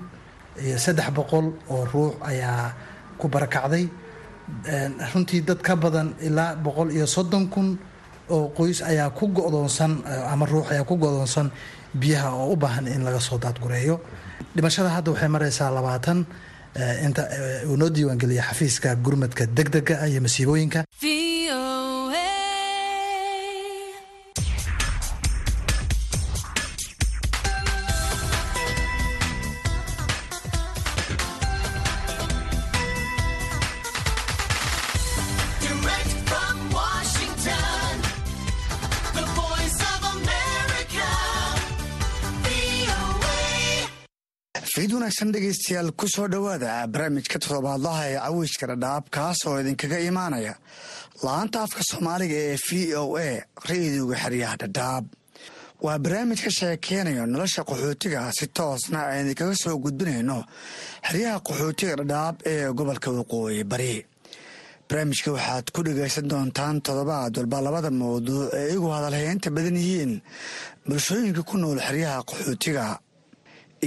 iyo saddex boqol oo ruux ayaa ku barakacday. Runtii dad ka badan ilaa boqol iyo soddon kun oo qoys ayaa ku go'doonsan ama ruux ayaa ku go'doonsan biyaha oo u baahan in laga soo daadgureeyo. Dhimashada hadda waxay maraysaa labaatan inta uu noo diiwaangeliya xafiiska gurmadka degdega iyo masiibooyinka fiid wanaagsan dhegaystayaal ku soo dhowaada barnaamijka toddobaadlaha ee cawiyska dhadhaab kaas oo idinkaga imaanaya la'aanta afka soomaaliga ee v o a ra'iiduga xeryaha dhadhaab. Waa barnaamij ka sheekeynayo nolosha qaxootiga si toosna aan idinkaga soo gudbinayno xeryaha qaxootiga dhadhaab ee gobolka waqooyi bari. Barnaamijka waxaad ku dhegaysan doontaan toddobaad walba labada mawduuc ee igu hadalhaynta badan yihiin bulshooyinka ku nool xeryaha qaxootiga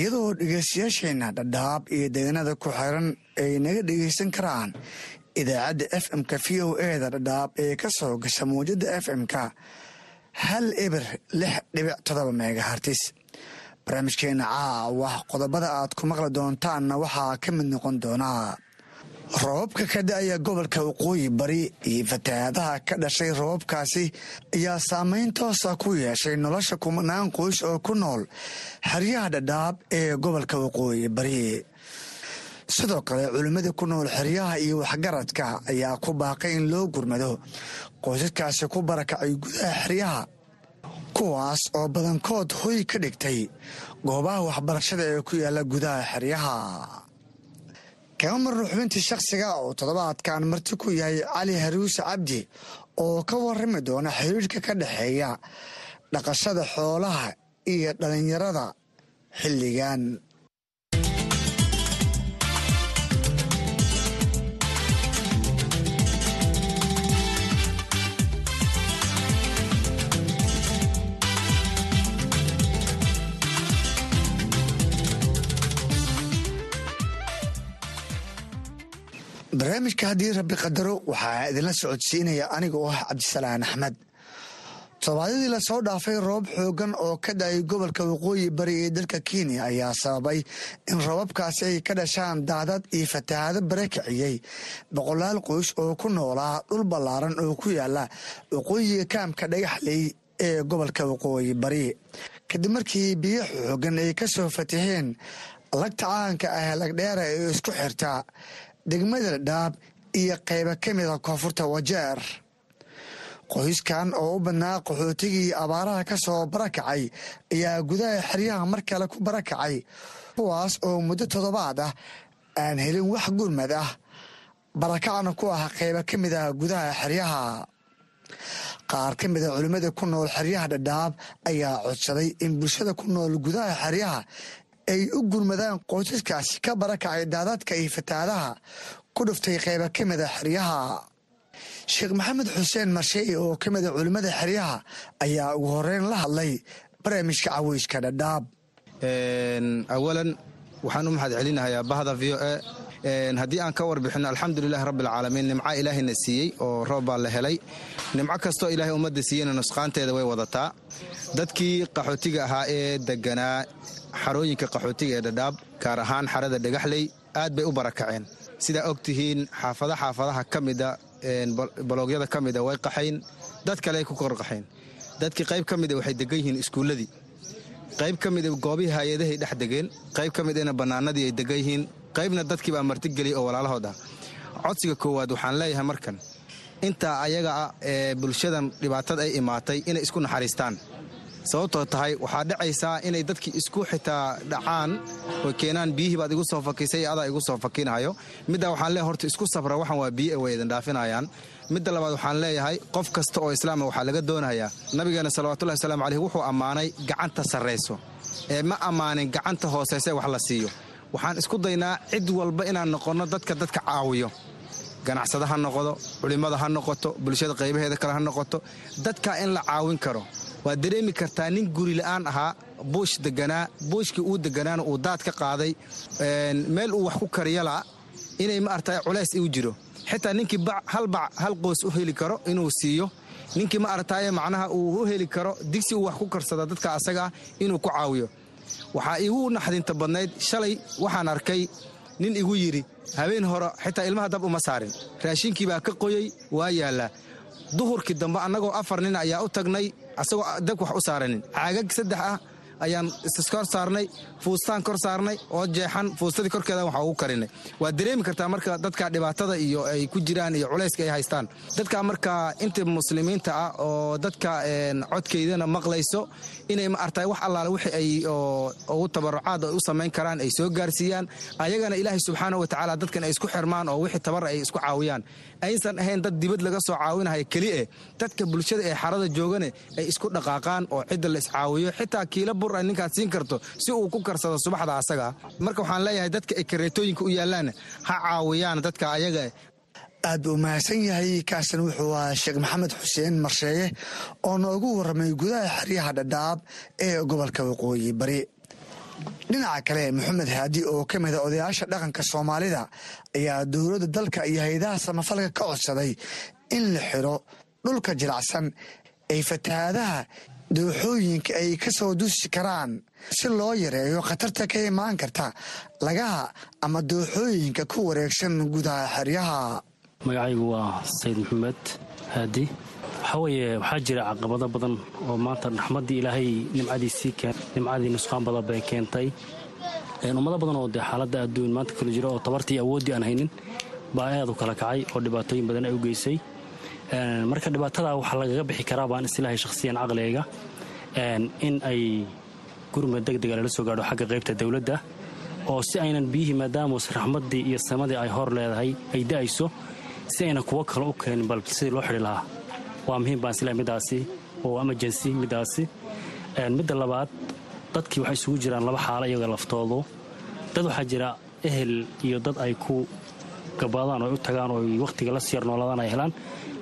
iyadoo dhegeystayaasheenna dhadhaab iyo deegaanada ku xiran ay naga dhegeysan karaan idaacadda f m-ka v o eda dhadhaab ee ka soo gasha mawjadda f m-ka hal eber lix dhibic todoba megahartis barnaamijkeena caawa qodobada aad ku maqli doontaanna waxaa ka mid noqon doonaa roobabka ka da'aya gobolka waqooyi bari iyo fatahaadaha ka dhashay roobabkaasi ayaa saameyn toosa ku yeeshay nolosha kumanaan qoys oo ku nool xeryaha dhadhaab ee gobolka waqooyi bari. Sidoo kale culimmada ku nool xeryaha iyo waxgaradka ayaa ku baaqay in loo gurmado qoysaskaasi ku barakacay gudaha xeryaha kuwaas oo badankood hoy ka dhigtay goobaha waxbarashada ee ku yaalla gudaha xeryaha kama marno xubintii shakhsiga oo toddobaadkan marti ku yahay cali haruuse cabdi oo ka warrami doona xiriirka ka dhexeeya dhaqashada xoolaha iyo dhallinyarada xilligan barnaamijka haddii rabbi qadaro waxaa idinla socodsiinaya aniga oo ah cabdisalaan axmed. Toddobaadyadii la soo dhaafay roob xoogan oo ka da'ay gobolka waqooyi bari ee dalka kenya ayaa sababay in roobabkaasi ay ka dhashaan daadad iyo fatahaado bare kiciyey boqolaal qoys oo ku noolaa dhul ballaaran oo ku yaalla waqooyiga kaamka dhagaxley ee gobolka waqooyi bari. Kadib markii biyo xoogan ay ka soo fataheen lagta caanka ah lagdheera ee isku xirta degmada dhaab iyo qayba ka mida koonfurta wajeer. Qoyskan oo u badnaa qaxootigii abaaraha ka soo barakacay ayaa gudaha xeryaha mar kale ku barakacay kuwaas oo muddo toddobaad ah aan helin wax gurmad ah barakacna ku ah qayba ka mid ah gudaha xeryaha. Qaar ka mida culimmada ku nool xeryaha dhadhaab ayaa codsaday in bulshada ku nool gudaha xeryaha ay u gurmadaan qoysaskaasi ka barakacay daadadka iyo fataadaha ku dhuftay qayba ka mida xeryaha. Sheekh maxamed xuseen marsheey oo ka mida culimmada xeryaha ayaa ugu horeyn la hadlay barnaamijka caweyska dhadhaab awalan waxaan u mahad celinahayaa bahda v o a haddii aan ka warbixino alxamdulilahi rabbialcaalamiin nimca ilaahayna siiyey oo roob baa la helay. Nimco kastoo ilaahay ummadda siiyeyna nusqaanteeda way wadataa. Dadkii qaxootiga ahaa ee deganaa xarooyinka qaxootiga ee dhadhaab gaar ahaan xarada dhagaxley aad bay u barakaceen. Sidaa og xaafada xaafadaha ka mida baloogyada ka mida way qaxayn dad kale ku korqaxayn dadkii qayb ka mida waxay degan yihiin iskuulladii. Qayb ka mida goobihii hay'adahay dhex degeen qayb ka midana bannaanadii ay degan yihiin qaybna dadkiibaa martigeliyay oo walaalahood ah codsiga koowaad waxaan leeyahay markan intaa ayaga ah ee bulshadan dhibaatada ay imaatay inay isku naxariistaan. Sababtoo tahay waxaa dhacaysaa inay dadkii isku xitaa dhacaan oy keenaan biyihii baad igu soo fakisay adaa igu soo fakinahayo middaa waxaan leeyahay horta isku safra waxan waa biyo way idin dhaafinayaan midda labaad waxaan leeyahay qof kasta oo islaama waxaa laga doonayaa nabigeena salawatullahi wasalaamu caleyh wuxuu ammaanay gacanta sarrayso ee ma ammaanin gacanta hooseyse wax la siiyo waxaan isku daynaa cid walba inaan noqonno dadka dadka caawiyo. Ganacsada ha noqdo culimmada ha noqoto bulshada qaybaheeda kale ha noqoto dadkaa in la caawin karo. Waad dareemi kartaa nin guri la'aan ahaa buush deganaa buushkii uu deganaana uu daad ka qaaday meel uu wax ku kariyala inay maarta culays u jiro. Xitaa ninkii hal bac hal qoos u heli karo inuu siiyo. Ninkii ma aragtaaye macnaha uu u heli karo digsi uu wax ku karsada dadka asagaa inuu ku caawiyo waxaa igu naxdinta badnayd shalay waxaan arkay nin igu yidhi habeen hore xitaa ilmaha dab uma saarin. Raashinkii baa ka qoyey waa yaallaa duhurkii dambe annagoo afar nin ayaa u tagnay asagoo dabka wax u saaranin. Caagag saddex ah ayaan iskor saarnay fuustaan kor saarnay oo jeexan fuustadii korkeeda waxa ugu karinay. Waad dareemi kartaa marka dadka dhibaatada iyo ay ku jiraan iyo culayska ay haystaan. Dadka marka inta muslimiinta ah oo dadka codkeydana maqlayso inay ma artay wax allaale wixii ay ugu tabarucaad ay u samayn karaan ay soo gaarsiiyaan ayagana ilaahay subxaana wa tacaala dadkan ay isku xirmaan oo wixii tabar ay isku caawiyaan aysan ahayn dad dibad laga soo caawinaya keli'e dadka bulshada ee xarada joogane ay isku dhaqaaqaan oo cidda la iscaawiyo xitaa kiila bur ay ninkaad siin karto si uu ku karsado subaxda asaga. Marka waxaan leeyahay dadka ay kareetooyinka u yaalaan ha caawiyaan dadka ayaga aad buu mahadsan yahay kaasan wuxuu ahaa sheekh maxamed xuseen marsheeye oo noogu warramay gudaha xeryaha dhadhaab ee gobolka waqooyi bari dhinaca kale maxamed haadi oo ka mida odayaasha dhaqanka soomaalida ayaa dowladda dalka iyo hay'adaha samafalka ka codsaday in la xiro dhulka jilacsan ay fatahaadaha dooxooyinka ay ka soo dusi karaan. Si loo yareeyo khatarta ka imaan karta lagaha ama dooxooyinka ku wareegsan gudaha xeryaha. Magacaygu waa sayid maxamed haadi waxaa weeye waxaa jira caqabado badan oo maanta raxmaddii ilaahay nimcadiisii nimcadii nusqaan badan bay keentay. Ummado badan oo dee xaaladda adduun maanta kala jiro oo tabartii awooddii aan haynin baa aad u kala kacay oo dhibaatooyin badan ay u geysay. Marka dhibaatada waxaa lagaga bixi karaa baan islaahay shakhsiyan caqligayga in ay gurmad degdega lala soo gaadho xagga qaybta dowladda oo si aynan biyihii maadaamus raxmaddii iyo samadii ay hor leedahay ay da'ayso si aynan kuwo kale u keenin bal sidii loo xidhi lahaa waa muhiim baan islaahay middaasi oo emergency middaasi midda labaad dadkii waxay isugu jiraan laba xaalo iyaga laftoodu. Dad waxaa jira ehel iyo dad ay ku gabaadaan oo u tagaan oo wakhtiga la siyar noolaadaan ay helaan.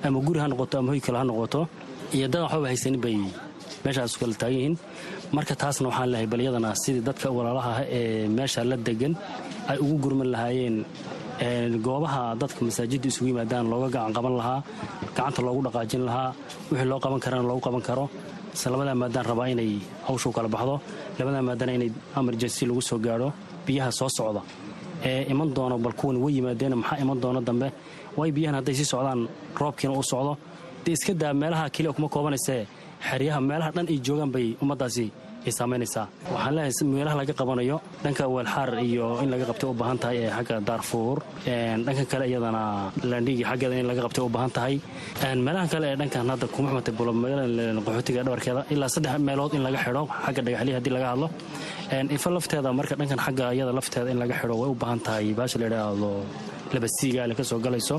Ama guri ha noqoto ama hoy kale ha noqoto. Iyo dad waxbaba haysanin bay meeshaas kala taagan yihiin. Marka taasna waxaan leehay bal sidii dadka walaalaha ah ee meesha la degan ay ugu gurman lahaayeen goobaha dadka masaajidda isugu yimaadaan looga gacan qaban lahaa gacanta loogu dhaqaajin lahaa wixii loo qaban karana loogu qaban karo. Ise labadaa maadaan rabaa inay hawshu kala baxdo labadaa maadana inay emergency lagu soo gaadho biyaha soo socda. Ee iman doono bal kuwan way yimaadeen maxaa iman doono dambe? Way biyahan hadday sii socdaan roobkiina u socdo. Dee iska daa meelaha keliya kuma koobanaysee? Xeryaha meelaha dhan ay joogaan bay ummaddaasi saamaynaysaa waxaan leeyahay meelaha laga qabanayo dhanka weelxaar iyo in laga qabtay u baahan tahay ee xagga daarfuur dhanka kale iyadana landhigi xaggeeda in laga qabtay u baahan tahay. Meelahan kale ee dhankan hadda kuma xumatay qaxootiga dhabarkeeda ilaa saddex meelood in laga xidho xagga dhagaxliya haddii laga hadlo. Ifa lafteeda marka dhankan xagga iyada lafteeda in laga xidho way u baahan tahay baasha la yidhaahdo labasiigaale ka galayso.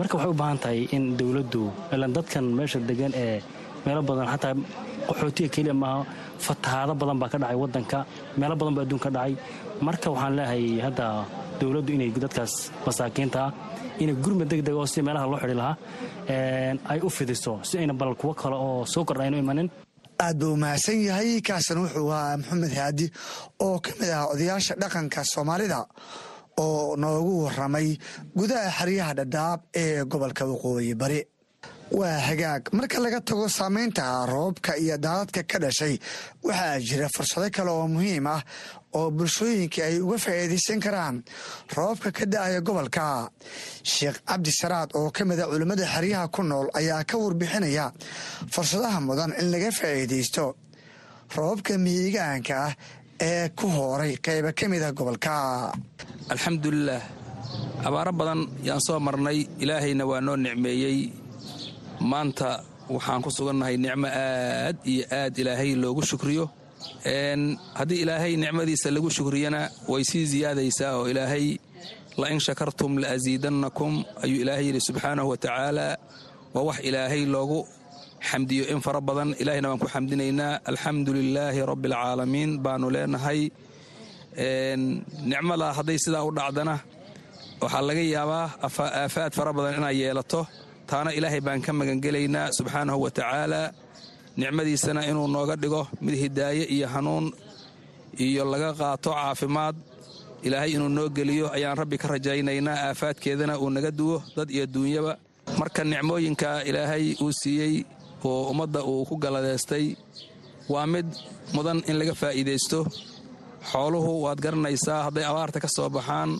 Marka waxay u baahan tahay in dowladdu ilan dadkan meesha degan ee meelo badan xataa qaxootiga keliya maaha fatahaado badan baa ka dhacay wadanka meelo badan baa adduun ka dhacay. Marka waxaan leeyahay hadda dowladdu inay dadkaas masaakiinta ah inay gurmad degdeg oo si meelaha loo xidhi lahaa ay u fidiso si ayna bal kuwo kale oo soo kordha aynu imanin. Aad buu mahadsan yahay kaasan wuxuu ahaa maxamed haadi oo ka mid ah odayaasha dhaqanka soomaalida oo noogu waramay gudaha xeryaha dhadhaab ee gobolka waqooyi bari waa hagaag. Marka laga tago saamaynta roobka iyo daadadka ka dhashay waxaa jira fursado kale oo muhiim ah oo bulshooyinka ay uga faa'iidaysan karaan roobka ka da'aya gobolka. Sheekh cabdi saraad oo ka mida culimmada xeryaha ku nool ayaa ka warbixinaya fursadaha mudan in laga faa'iidaysto roobka mihigaanka ah ee ku hooray qayba ka mida gobolka. Alxamdulilaah abaaro badan yaan soo marnay. Ilaahayna waa noo nicmeeyey maanta waxaan ku sugannahay nicmo aad iyo aad ilaahay loogu shukriyo. Haddii ilaahay nicmadiisa lagu shukriyana way sii siyaadaysaa oo ilaahay la in shakartum la asiidannakum ayuu ilaahay yidhi subxaanahu wa tacaala. Waa wax ilaahay loogu xamdiyo in fara badan. Ilaahayna waan ku xamdinaynaa. Alxamdu lilaahi rabbi alcaalamiin baanu leenahay. Nicmada hadday sidaa u dhacdana waxaa laga yaabaa aafaad fara badan inay yeelato taana ilaahay baan ka magangelaynaa subxaanahu wa tacaala nicmadiisana inuu nooga dhigo mid hidaaye iyo hanuun iyo laga qaato caafimaad. Ilaahay inuu noo geliyo ayaan rabbi ka rajaynaynaa aafaadkeedana uu naga duwo dad iyo duunyaba. Marka nicmooyinka ilaahay uu siiyey oo ummadda uu ku galadeystay waa mid mudan in laga faa'iidaysto. Xooluhu waad garanaysaa hadday abaarta ka soo baxaan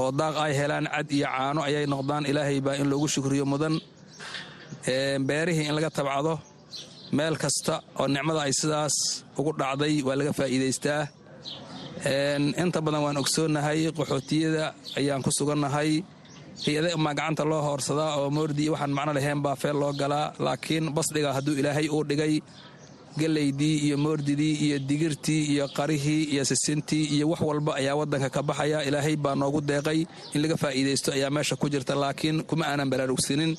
oo daaq ay helaan cad iyo caano ayay noqdaan. Ilaahay baa in loogu shukriyo mudan beerihii in laga tabcado. Meel kasta oo nicmada ay sidaas ugu dhacday waa laga faa'iidaystaa. Inta badan waan ogsoonnahay qaxootiyada ayaan ku sugannahay. Hay'ada umaa gacanta loo hoorsadaa oo moordii waxaan macno lahayn baa feel loo galaa laakiin basdhiga hadduu ilaahay uu dhigay gelaydii iyo moordidii iyo digirtii iyo qarihii iyo sisintii iyo wax walba ayaa waddanka ka baxaya. Ilaahay baa noogu deeqay in laga faa'iidaysto ayaa meesha ku jirta laakiin kuma aanan baraarugsanin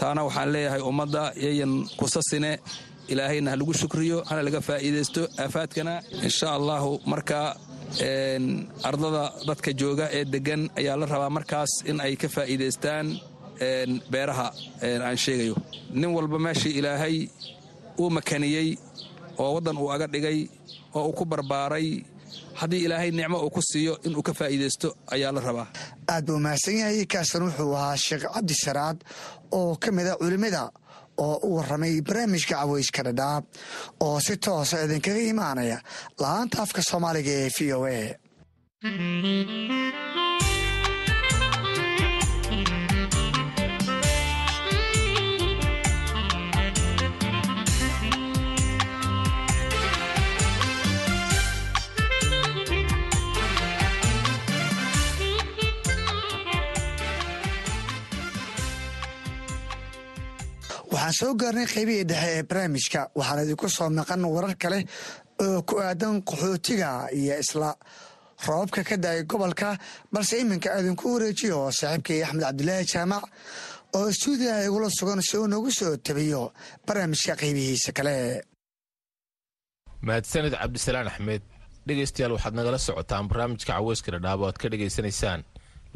taana waxaan leeyahay ummadda yayan kusasine ilaahayna ha lagu shukriyo hana laga faa'iidaysto. Aafaadkana insha allahu marka ardada dadka jooga ee deggan ayaa la rabaa markaas in ay ka faa'iidaystaan beeraha aan sheegayo. Nin walba meeshii ilaahay uu makaniyey oo waddan uu aga dhigay oo uu ku barbaaray haddii ilaahay nicmo uu ku siiyo inuu ka faa'iidaysto ayaa la rabaa. Aad buu mahadsan yahay kaasan wuxuu ahaa sheekh cabdi saraad oo ka mida culimmada oo u warramay barnaamijka caweyska dhadhaab oo si toosa idinkaga imaanaya la'aanta afka soomaaliga ee v o a waxaan soo gaarnay qaybihii dhexe ee barnaamijka. Waxaan idinku soo maqan warar kale oo ku aadan qaxootiga iyo isla roobabka ka da'ay gobolka balse iminka idinku wareejiyo saaxiibkay axmed cabdilaahi jaamac oo stuudiyaha igula sugan si uu nagu soo tabiyo barnaamijka qaybihiisa kale. Mahadsanid cabdisalaan axmed dhegaystayaal waxaad nagala socotaan barnaamijka caweyska dhadhaab oo aad ka dhegaysanaysaan.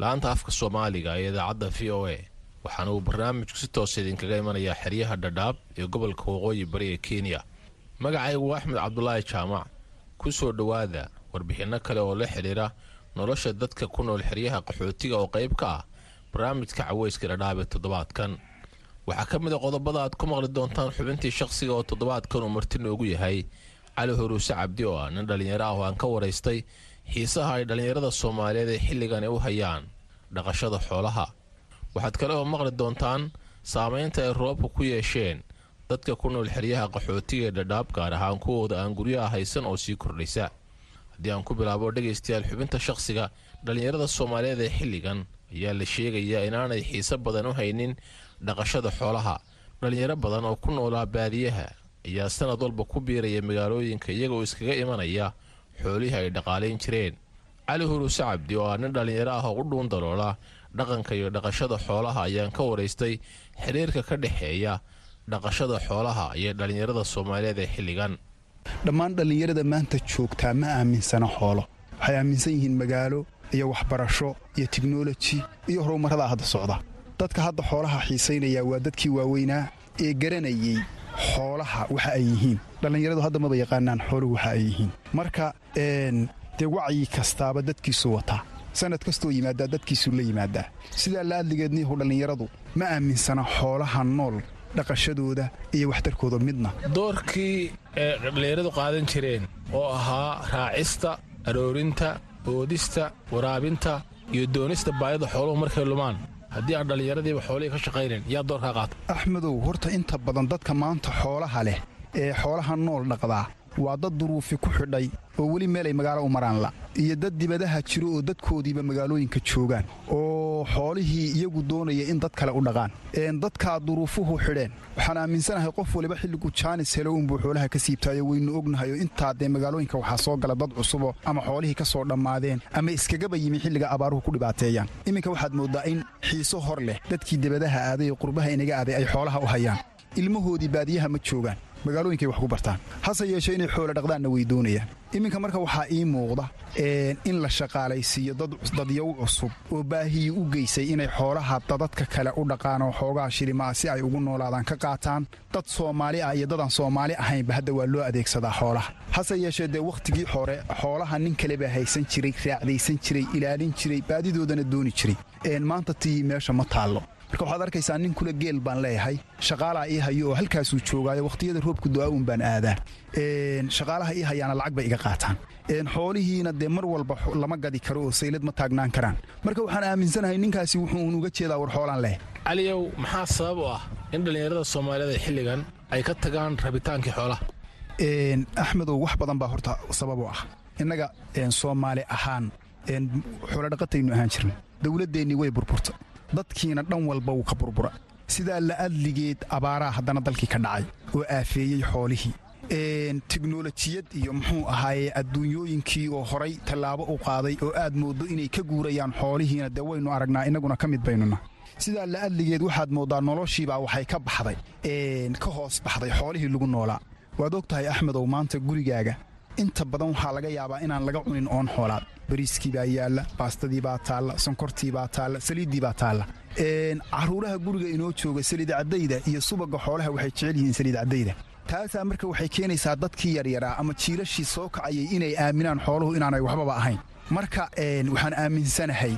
La-anta afka soomaaliga ee idaacadda v o a waxaana uu barnaamijku si toosa idinkaga imanayaa xeryaha dhadhaab ee gobolka waqooyi bari ee kenya. Magacaygu axmed cabdulaahi jaamac ku soo dhowaada warbixinno kale oo la xidhiira nolosha dadka ku nool xeryaha qaxootiga oo qayb ka ah barnaamijka caweyska dhadhaab ee toddobaadkan. Waxaa ka mid a qodobada aad ku maqli doontaan xubintii shaqsiga oo toddobaadkan uu marti noogu yahay. Cali horuuse cabdi oo ah nin dhallinyaro ah oo aan ka waraystay xiisaha ay dhallinyarada soomaaliyeed ee xilligani u hayaan dhaqashada xoolaha waxaad kale oo maqli doontaan saamaynta ay roobka ku yeesheen dadka ku nool xeryaha qaxootiga ee dhadhaab gaar ahaan kuwooda aan guryaha haysan oo sii kordhaysa. Haddii aan ku bilaabo dhegaystayaal xubinta shaqsiga dhallinyarada soomaaliyeed ee xilligan ayaa la sheegayaa inaanay xiise badan u haynin dhaqashada xoolaha. Dhallinyaro badan oo ku noolaa baadiyaha ayaa sanad walba ku biiraya magaalooyinka iyagoo iskaga imanaya xoolihii ay dhaqaalayn jireen. Cali huruuse cabdi oo ah nin dhallinyaro ah oo u dhuun daloola dhaqanka iyo dhaqashada xoolaha ayaan ka waraystay xiriirka ka dhexeeya dhaqashada xoolaha iyo dhallinyarada soomaaliyeed ee xilligan. Dhammaan dhallinyarada maanta joogtaa ma aaminsana xoolo. Waxay aaminsan yihiin magaalo iyo waxbarasho iyo tiknoloji iyo horumarradaa hadda socda. Dadka hadda xoolaha xiisaynaya waa dadkii waaweynaa ee garanayey xoolaha waxa ay yihiin. Dhallinyaradu hadda maba yaqaanaan xooluhu waxa ay yihiin. Marka dee wacyi kastaaba dadkiisu wataa sanad kastoo yimaadaa dadkiisuu la yimaadaa sidaa la adligeedniyahu dhallinyaradu ma aaminsana xoolaha nool dhaqashadooda iyo waxtarkooda midna. Doorkii ee dhallinyaradu qaadan jireen oo ahaa raacista aroorinta oodista waraabinta iyo doonista baayada xooluhu markay lumaan. Haddii aan dhallinyaradiiba xoolihii ka shaqaynayn yaa doorkaa qaata. Axmedow horta inta badan dadka maanta xoolaha leh ee xoolaha nool dhaqdaa waa dad duruufi ku xidhay oo weli meelay magaalo u maraan la. Iyo dad dibadaha jiro oo dadkoodiiba magaalooyinka joogaan. Oo xoolihii iyagu doonaya in dad kale u dhaqaan. Dadkaa duruufuhu xidheen. Waxaan aaminsanahay qof waliba xilligu jaanis helo unbuu xoolaha ka siibtaayo waynu ognahay oo intaa dee magaalooyinka waxaa soo gala dad cusubo ama xoolihii ka soo dhammaadeen ama iskagaba yimi xilliga abaaruhu ku dhibaateeyaan. Iminka waxaad mooddaa in xiiso hor leh dadkii dibadaha aaday ee qurbaha inaga aaday ay xoolaha u hayaan. Ilmahoodii baadiyaha ma joogaan magaalooyinkay wax ku bartaan. Hase yeeshee inay xoolo dhaqdaanna way doonayaan. Iminka marka waxaa ii muuqda in la shaqaalaysiiyo dadyow cusub oo baahiyi u geysay inay xoolaha dadadka kale u dhaqaan oo xoogaa shilimaa si ay ugu noolaadaan ka qaataan dad soomaali ah iyo dadaan soomaali ahaynba hadda waa loo adeegsadaa xoolaha. Hase yeeshee dee wakhtigii hore xoolaha nin kale baa haysan jiray raacdaysan jiray ilaalin jiray baadidoodana dooni jiray. Maanta tii meesha ma taallo marka waxaad arkaysaa nin kule geel baan leeyahay. Shaqaalaa ii hayo oo halkaasuu joogaayo wakhtiyada roobku du'aawun baan aadaa. Shaqaalaha ii hayaana lacag bay iga qaataan. Xoolihiina dee mar walba lama gadi karo oo saylad ma taagnaan karaan. Marka waxaan aaminsanahay ninkaasi wuxuu uga jeedaa war xoolaan leh. Caliyow maxaa sabab u ah in dhallinyarada soomaalida xilligan ay ka tagaan rabitaankii xoolaha? Axmedow wax badan baa horta sabab u ah. Innaga soomaali ahaan xoolodhaqataynu ahaan jirna dowladdeennii way burburta dadkiina dhan walba wuu ka burbura. Sidaa la'adligeed abaaraa haddana dalkii ka dhacay oo aafeeyey xoolihii. Teknolojiyad iyo muxuu ahaaye adduunyooyinkii oo horay tallaabo u qaaday oo aad mooddo inay ka guurayaan xoolihiina dee waynu aragnaa innaguna ka mid baynuna. Sidaa la'adligeed waxaad mooddaa noloshiibaa waxay ka baxday. Ka hoos baxday xoolihii lagu noolaa. Waad og tahay axmedow maanta gurigaaga inta badan waxaa laga yaabaa inaan laga cunin oon xoolaad. Bariiskii baa yaalla baastadii baa taalla sonkortii baa taalla saliiddii baa taalla. Carruuraha guriga inoo jooga saliid caddayda iyo subagga xoolaha waxay jecel yihiin saliid caddayda. Taasaa marka waxay keenaysaa dadkii yaryaraa ama jiilashii soo kacayay inay aaminaan xooluhu inaanay waxbaba ahayn marka waxaan aaminsanahay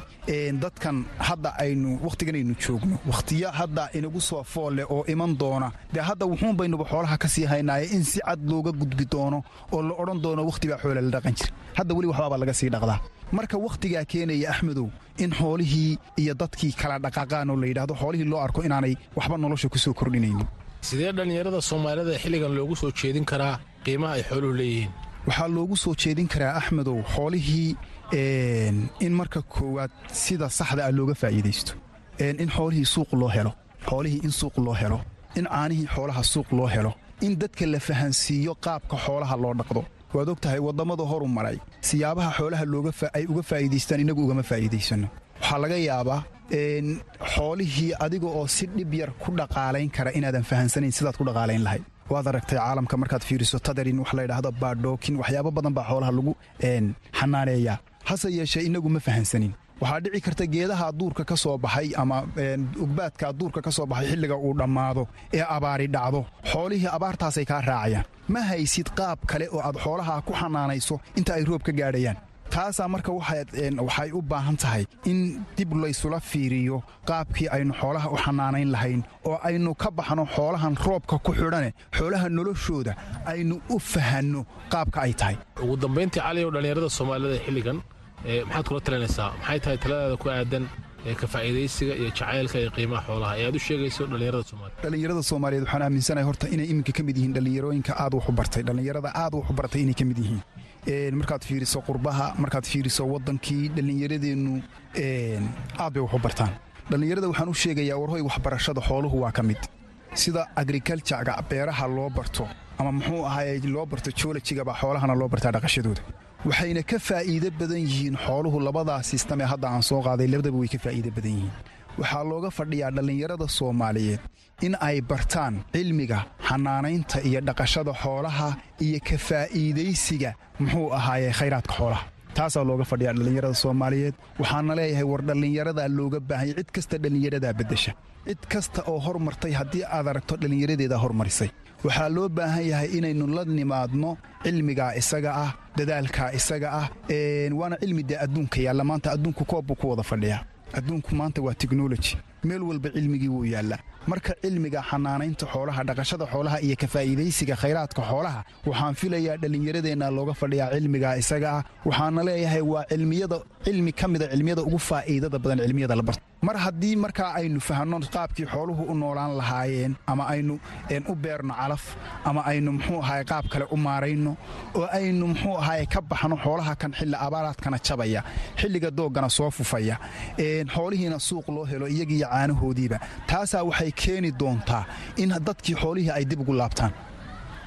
dadkan hadda aynu wakhtiganaynu joogno. Wakhtiyo hadda inagu soo foolle oo iman doona. Dee hadda wuxuun baynuba xoolaha ka sii haynaaye in si cad looga gudbi doono oo la odhan doono wakhti baa xoola la dhaqan jira hadda weli waxbaabaa laga sii dhaqdaa. Marka wakhtigaa keenaya axmedow in xoolihii iyo dadkii kala dhaqaaqaan oo la yidhaahdo xoolihii loo arko inaanay waxba nolosha ku soo kordhinaynin. Sidee dhallinyarada soomaalida xilligan loogu soo jeedin karaa qiimaha ay xooluhu leeyihiin? Waxaa loogu soo jeedin karaa axmedow xoolihii in marka koowaad sida saxda ah looga faa'iidaysto. In xoolihii suuq loo helo. Xoolihii in suuq loo helo. In caanihii xoolaha suuq loo helo. In dadka la fahansiiyo qaabka xoolaha loo dhaqdo. Waad og tahay wadammada horu maray. Siyaabaha xoolaha ay uga faa'iidaystaan innagu ugama faa'iidaysanno. Waxaa laga yaabaa xoolihii adiga oo si dhib yar ku dhaqaalayn kara inaadan fahansanayn sidaad ku dhaqaalayn lahayd. Waad aragtay caalamka markaad fiiriso tadarin wax laydhaahdo baadhookin waxyaabo badan baa xoolaha lagu xanaaneeyaa hase yeeshee innagu ma fahansanin. Waxaa dhici karta geedaha duurka ka soo baxay ama ugbaadka duurka ka soo baxay xilliga uu dhammaado ee abaari dhacdo. Xoolihii abaartaasay kaa raacayaan. Ma haysid qaab kale oo aad xoolaha ku xanaanayso inta ay roob ka gaadhayaan. Taasaa marka waxay u baahan tahay in dib laysula fiiriyo qaabkii aynu xoolaha u xanaanayn lahayn oo aynu ka baxno xoolahan roobka ku xidhane xoolaha noloshooda aynu u fahanno qaabka ay tahay. Ugu dambayntii caliyow dhallinyarada soomaalida xilligan maxaad kula talinaysaa? Maxay tahay taladaada ku aadan ka faa'iidaysiga iyo jacaylka iyo qiimaha xoolaha? Ee u sheegayso dhallinyarada soomaaliyed dhallinyarada soomaaliyeed waxaan aaminsanahay horta inay iminka ka mid yihiin dhallinyarooyinka aad wax u bartay dhallinyarada aad wax u bartay inay ka mid yihiin. Markaad fiiriso qurbaha markaad fiiriso waddankii dhallinyaradeennu aad bay wax u bartaan dhallinyarada waxaan u sheegayaa warhoy waxbarashada xooluhu waa ka mid. Sida agrikalturga beeraha loo barto ama muxuu ahaay loo barto joolajigaba xoolahana loo bartaa dhaqashadooda waxayna ka faa'iido badan yihiin xooluhu labadaa sistam ee hadda aan soo qaaday labadaba way ka faa'iido badan yihiin. Waxaa looga fadhiyaa dhallinyarada soomaaliyeed in ay bartaan cilmiga xanaanaynta iyo dhaqashada xoolaha iyo ka faa'iidaysiga muxuu ahaaye khayraadka xoolaha taasaa looga fadhiyaa dhallinyarada soomaaliyeed waxaana leeyahay war dhallinyaradaa looga baahanya cid kasta dhallinyaradaa beddesha. Cid kasta oo hormartay haddii aad aragto dhallinyaradeedaa hormarisay waxaa loo baahan yahay inaynu la nimaadno cilmigaa isaga ah dadaalkaa isaga ah waana cilmi dee adduunka yaalla. Maanta adduunku koob buu ku wada fadhiyaa. Adduunku maanta waa teknoloji meel walba cilmigii wuu yaallaa marka cilmiga xanaanaynta xoolaha dhaqashada xoolaha iyo ka faa'iidaysiga khayraadka xoolaha waxaan filayaa dhallinyaradeenna looga fadhiyaa cilmigaa isaga ah. Waxaana leeyahay waa cilmiyada cilmi ka mida cilmiyada ugu faa'iidada badan cilmiyada la barto. Mar haddii markaa aynu fahanno qaabkii xooluhu u noolaan lahaayeen ama aynu u beerno calaf ama aynu muxuu ahaye qaab kale u maarayno oo aynu muxuu ahaye ka baxno xoolaha kan xilli abaaraadkana jabaya xilliga dooggana soo fufaya xoolihiina suuq loo helo iyagiiyo caanahoodiiba taasaa waxay keeni doontaa in dadkii xoolihii ay dib ugu laabtaan.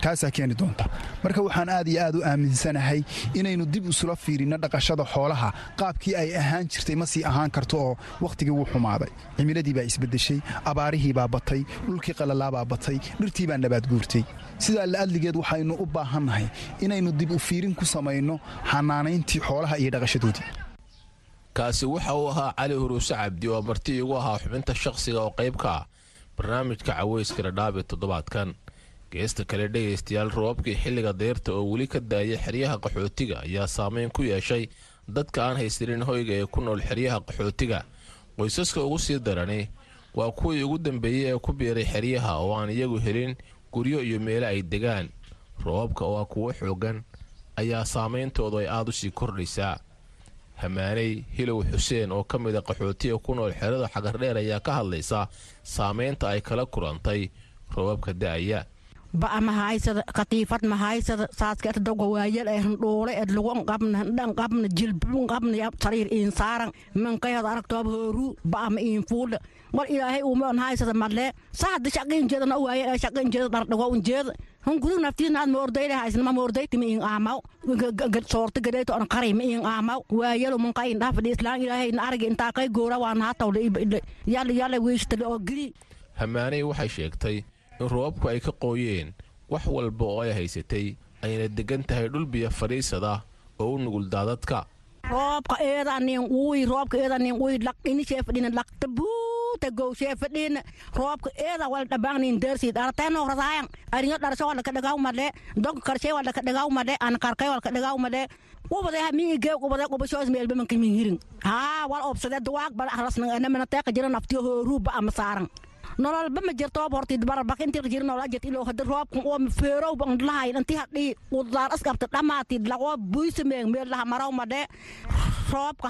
Taasaa keeni doonta marka waxaan aad iyo aad u aaminsanahay inaynu dib isula fiirinno dhaqashada xoolaha. Qaabkii ay ahaan jirtay ma sii ahaan karto oo wakhtigii wuu xumaaday. Cimiladii baa isbeddeshay abaarihii baa batay dhulkii qalalaabaa batay dhirtii baa nabaad guurtay. Sidaa la'adligeed waxaynu u baahannahay inaynu dib u fiirin ku samayno xanaanayntii xoolaha iyo dhaqashadoodii kaasi waxa uu ahaa cali huruuse cabdi oo marti igu ahaa xubinta shaqsiga oo qayb ka ah barnaamijka caweyska dhadhaabe toddobaadkan. Geesta kale dhegaystayaal roobabkii xilliga deyrta oo weli ka daayay xeryaha qaxootiga ayaa saameyn ku yeeshay dadka aan haysanin hoyga ee ku nool xeryaha qaxootiga. Qoysaska ugu sii darani waa kuwii ugu dambeeyey ee ku biiray xeryaha oo aan iyagu helin guryo iyo meelo ay degaan. Roobabka oo ah kuwo xooggan ayaa saameyntoodu ay aad u sii kordhaysaa hamaaney hilow xuseen oo ka mida qaxootiga ku nool xerada xagardheer ayaa ka hadlaysa saameynta ay kala kulantay roobabka da'aya. Ba'a ma haysada katiifad ma haysada saaska doga waayal ee handhuule ed lagu qabna dhan qabna jilbun qabna sariir iin saaran mankayad aragtoob hooru ba'a ma iin fuudha war ilaahay uuma on haysada madlee saada shaqin jeedana waayal ee shaqin jeeda dhardhago un hun gudug naftiina aad ma ordayle haysna ma ordayti ma iin aamaw soorta gadayto on qaray ma iin aamaw waayal mun qayin dhaafadhi islaan ilaahay na argi intaa kay goora waa naatawle yalla yalla weyshtale oo gili hamaaney waxay sheegtay in roobabku ay ka qooyeen wax walba oo ay haysatay ayna deggan tahay dhul biyo fadhiisada oo u nugul daadadka roobka eedanin uy roobka eedanin uy laq inishee fadhina laqta buuta gowshee fadhina roobka eeda wal dhabangnin dersid arteno rasaayan arinyo dharsho wala ka dhagaw male dog karshe wala ka dhagaw male an karkay wala ka dhagaw male ubade ha wal obsade duwaag bal ahlasna ana mana teeka jira naftiyo horuba ama saaran nololba ma jirto hada roobkan oo feerow madhe roobka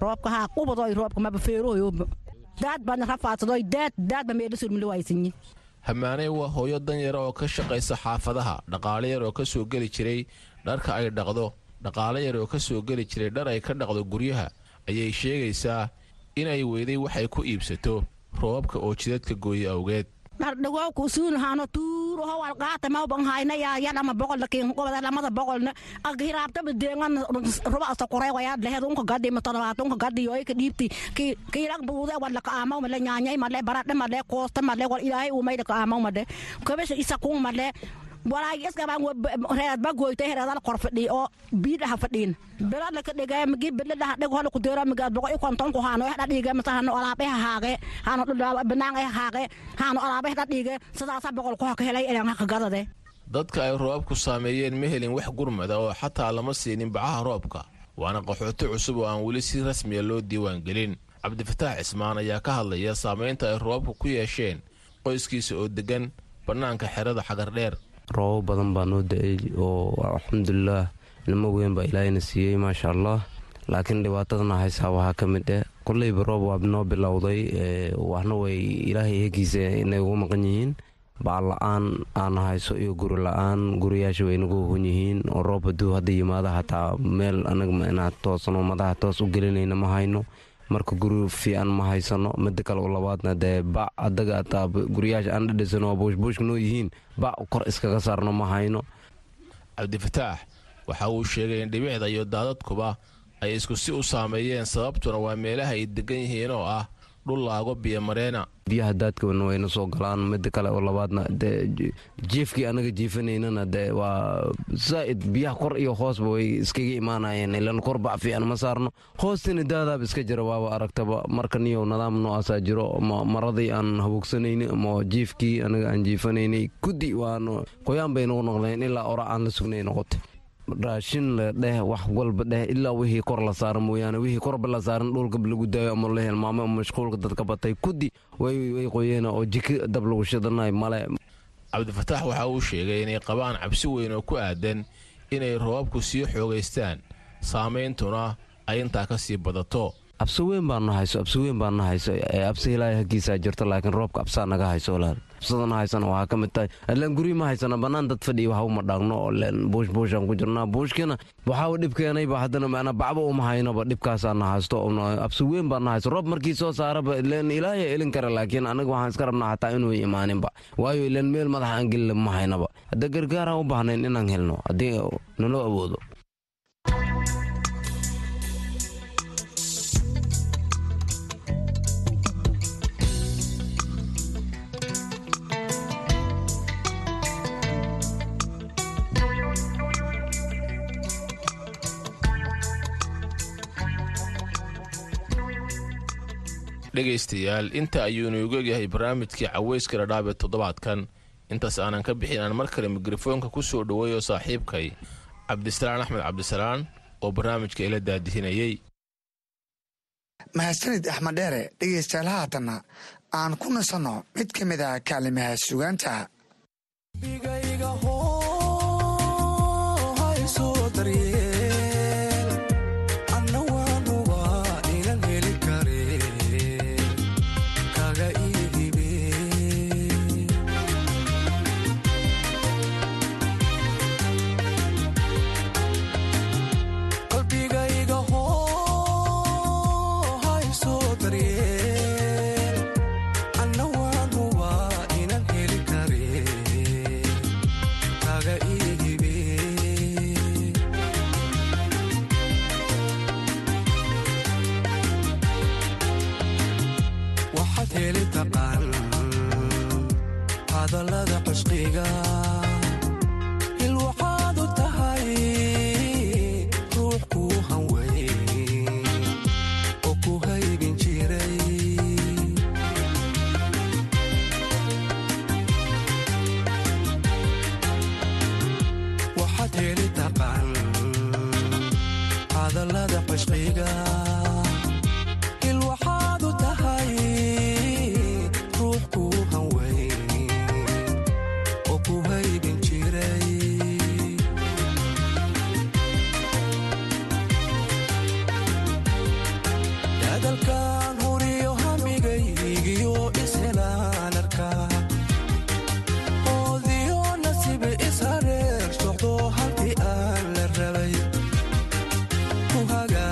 roobka roobka daad waa hooyo danyara oo ka shaqaysa xaafadaha. Dhaqaale yar oo ka soo geli jiray dharka ay dhaqdo. Dhaqaale yar oo ka soo geli jiray dhar ay ka dhaqdo guryaha. Ayay sheegaysaa inay weyday waxay ku iibsato. Roobabka oo jidadka gooye awgeed dhardhagowka usuunahano tuuroho walqaata mawban hayna yadhama boqolna kinkubada lamada boqolna agihiraabtaba deegan ruba wayaad lehed unka gadi matanawaat unka gadi yoyka dhiibti kiilag buude wadla ka aamaw male nyaanyay male baradhe male koosta male wal ilaahay umayda ka aamaw male kabesha isakun male walaagi iskabaan reed ba goyta hereedal kor fadhi oo biidhaha fadhiin. Beladla ka dhigay magi beladhaha dhig hola ku deera magi boqo ikonton ku haano hada dhige masa hano alaabe haage hano banaan ay haage hano alaabe hada dhige sidaasa boqol ku ka helay elan ka gadade. Dadka ay roobabku saameeyeen ma helin wax gurmada oo xataa lama siinin bacaha roobka. Waana qaxooti cusub oo aan weli si rasmiya loo diiwaangelin. Cabdifataax cismaan ayaa ka hadlaya saameynta ay roobabku ku yeesheen qoyskiisa oo deggan bannaanka xerada xagardheer roobab badan baa noo da'ay oo alxamdulilaah ilmo weyn baa ilaahayna siiyey maasha allah laakiin dhibaatadana haysaa waxaa ka mid eh. Koleyba roob waa noo bilowday waxna way ilaahay eegiisa inay ugu maqan yihiin. Bacal la'aan aana hayso iyo guri la'aan guriyaasha way nagu hon yihiin. Oo roob hadduu hadda yimaada hataa meel anaga inaa toosano madaxa toos u gelinayna ma hayno marka guri fiican ma haysano mida kale labaadna dee bac adaga guryaasha aan dhadhisano buushbuushka noo yihiin bac kor iskaga saarno ma hayno. Cabdifataax waxa uu sheegay in dhibicda iyo daadadkuba ay isku si u saameeyeen sababtuna waa meelaha ay degan yihiin oo ah dhul laago biyomareena biyaha daadkana wayna soo galaan mida kale oo labaadna jiifkii anaga jiifanaynana dee waa zaa'id biyaha kor iyo hoosba way iskaga imaanayeen ilan kor bac fiican ma saarno. Hoostina daadaaba iska jira waaba aragtaba marka niyow nidaam noocaasa jiro maradii aan haboogsanayni ama jiifkii anaga aan jiifanaynay kuddi waan qoyaan bay nagu noqdeen ilaa ora aan la sugnay noqotay raashin la dheh wax walba dheh ilaa wixii kor la saara mooyaane wixii korba la saaran dhulkab lagu daayo ama la hilmaamo ama mashquulka dadka batay kuddi way qoyeen oo jiki dab lagu shidanayo male. Cabdifataax waxa uu sheegay inay qabaan cabsi weyn oo ku aadan inay roobabku sii xoogaystaan. Saameyntuna ay intaa ka sii badato. Absi weyn baa na hayso absi weyn baa na hayso absi ilaahay haggiisaa jirto laakiin roobka absaa naga hayso walaal absadana haysana waxaa ka mid tahay ilaan guryi ma haysana bannaan dad fadhiya waxa uma dhaagno oo leen buush buushaan ku jirnaa buushkiina waxaa dhib keenayba haddana macnaa bacba uma haynaba dhibkaasaa na haysto absi weyn baa na hayso roob markii soo saaraba ileen ilaahay elin kara laakiin anaga waxaan iska rabnaa xataa inuu imaaninba waayo ilaan meel madaxa aan gelila ma haynaba hadda gargaaraan u baahnayn inaan helno haddii naloo awoodo dhegaystayaal inta ayuu inuugu egyahay barnaamijkii caweyska dhadhaab ee toddobaadkan. Intaas aanan ka bixin aan mar kale mikrofoonka ku soo dhoweeyo saaxiibkay cabdisalaan axmed cabdisalaan oo barnaamijka ila daadihinayey mahadsanid axmeddheere dhegaystayaal haatanna aan ku nasanno mid ka mid ah kaalimaha sugaanta. hadalada cashqiga il waxaad u tahay ruux hadalada cashqiga 화가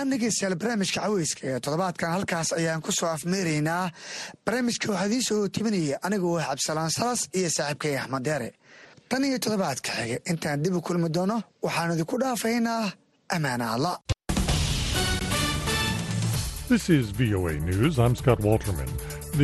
ahaan dhegeystayaal barnaamijka caweyska ee toddobaadkan halkaas ayaan ku soo afmeeraynaa barnaamijka waxaa idiin soo timinaya anigoo ah cabdisalaan salas iyo saaxiibkay axmed deere tan iyo toddobaadka xige intaan dib u kulmi doono waxaan idinku dhaafaynaa ammaana alla This is VOA News. I'm Scott Walterman.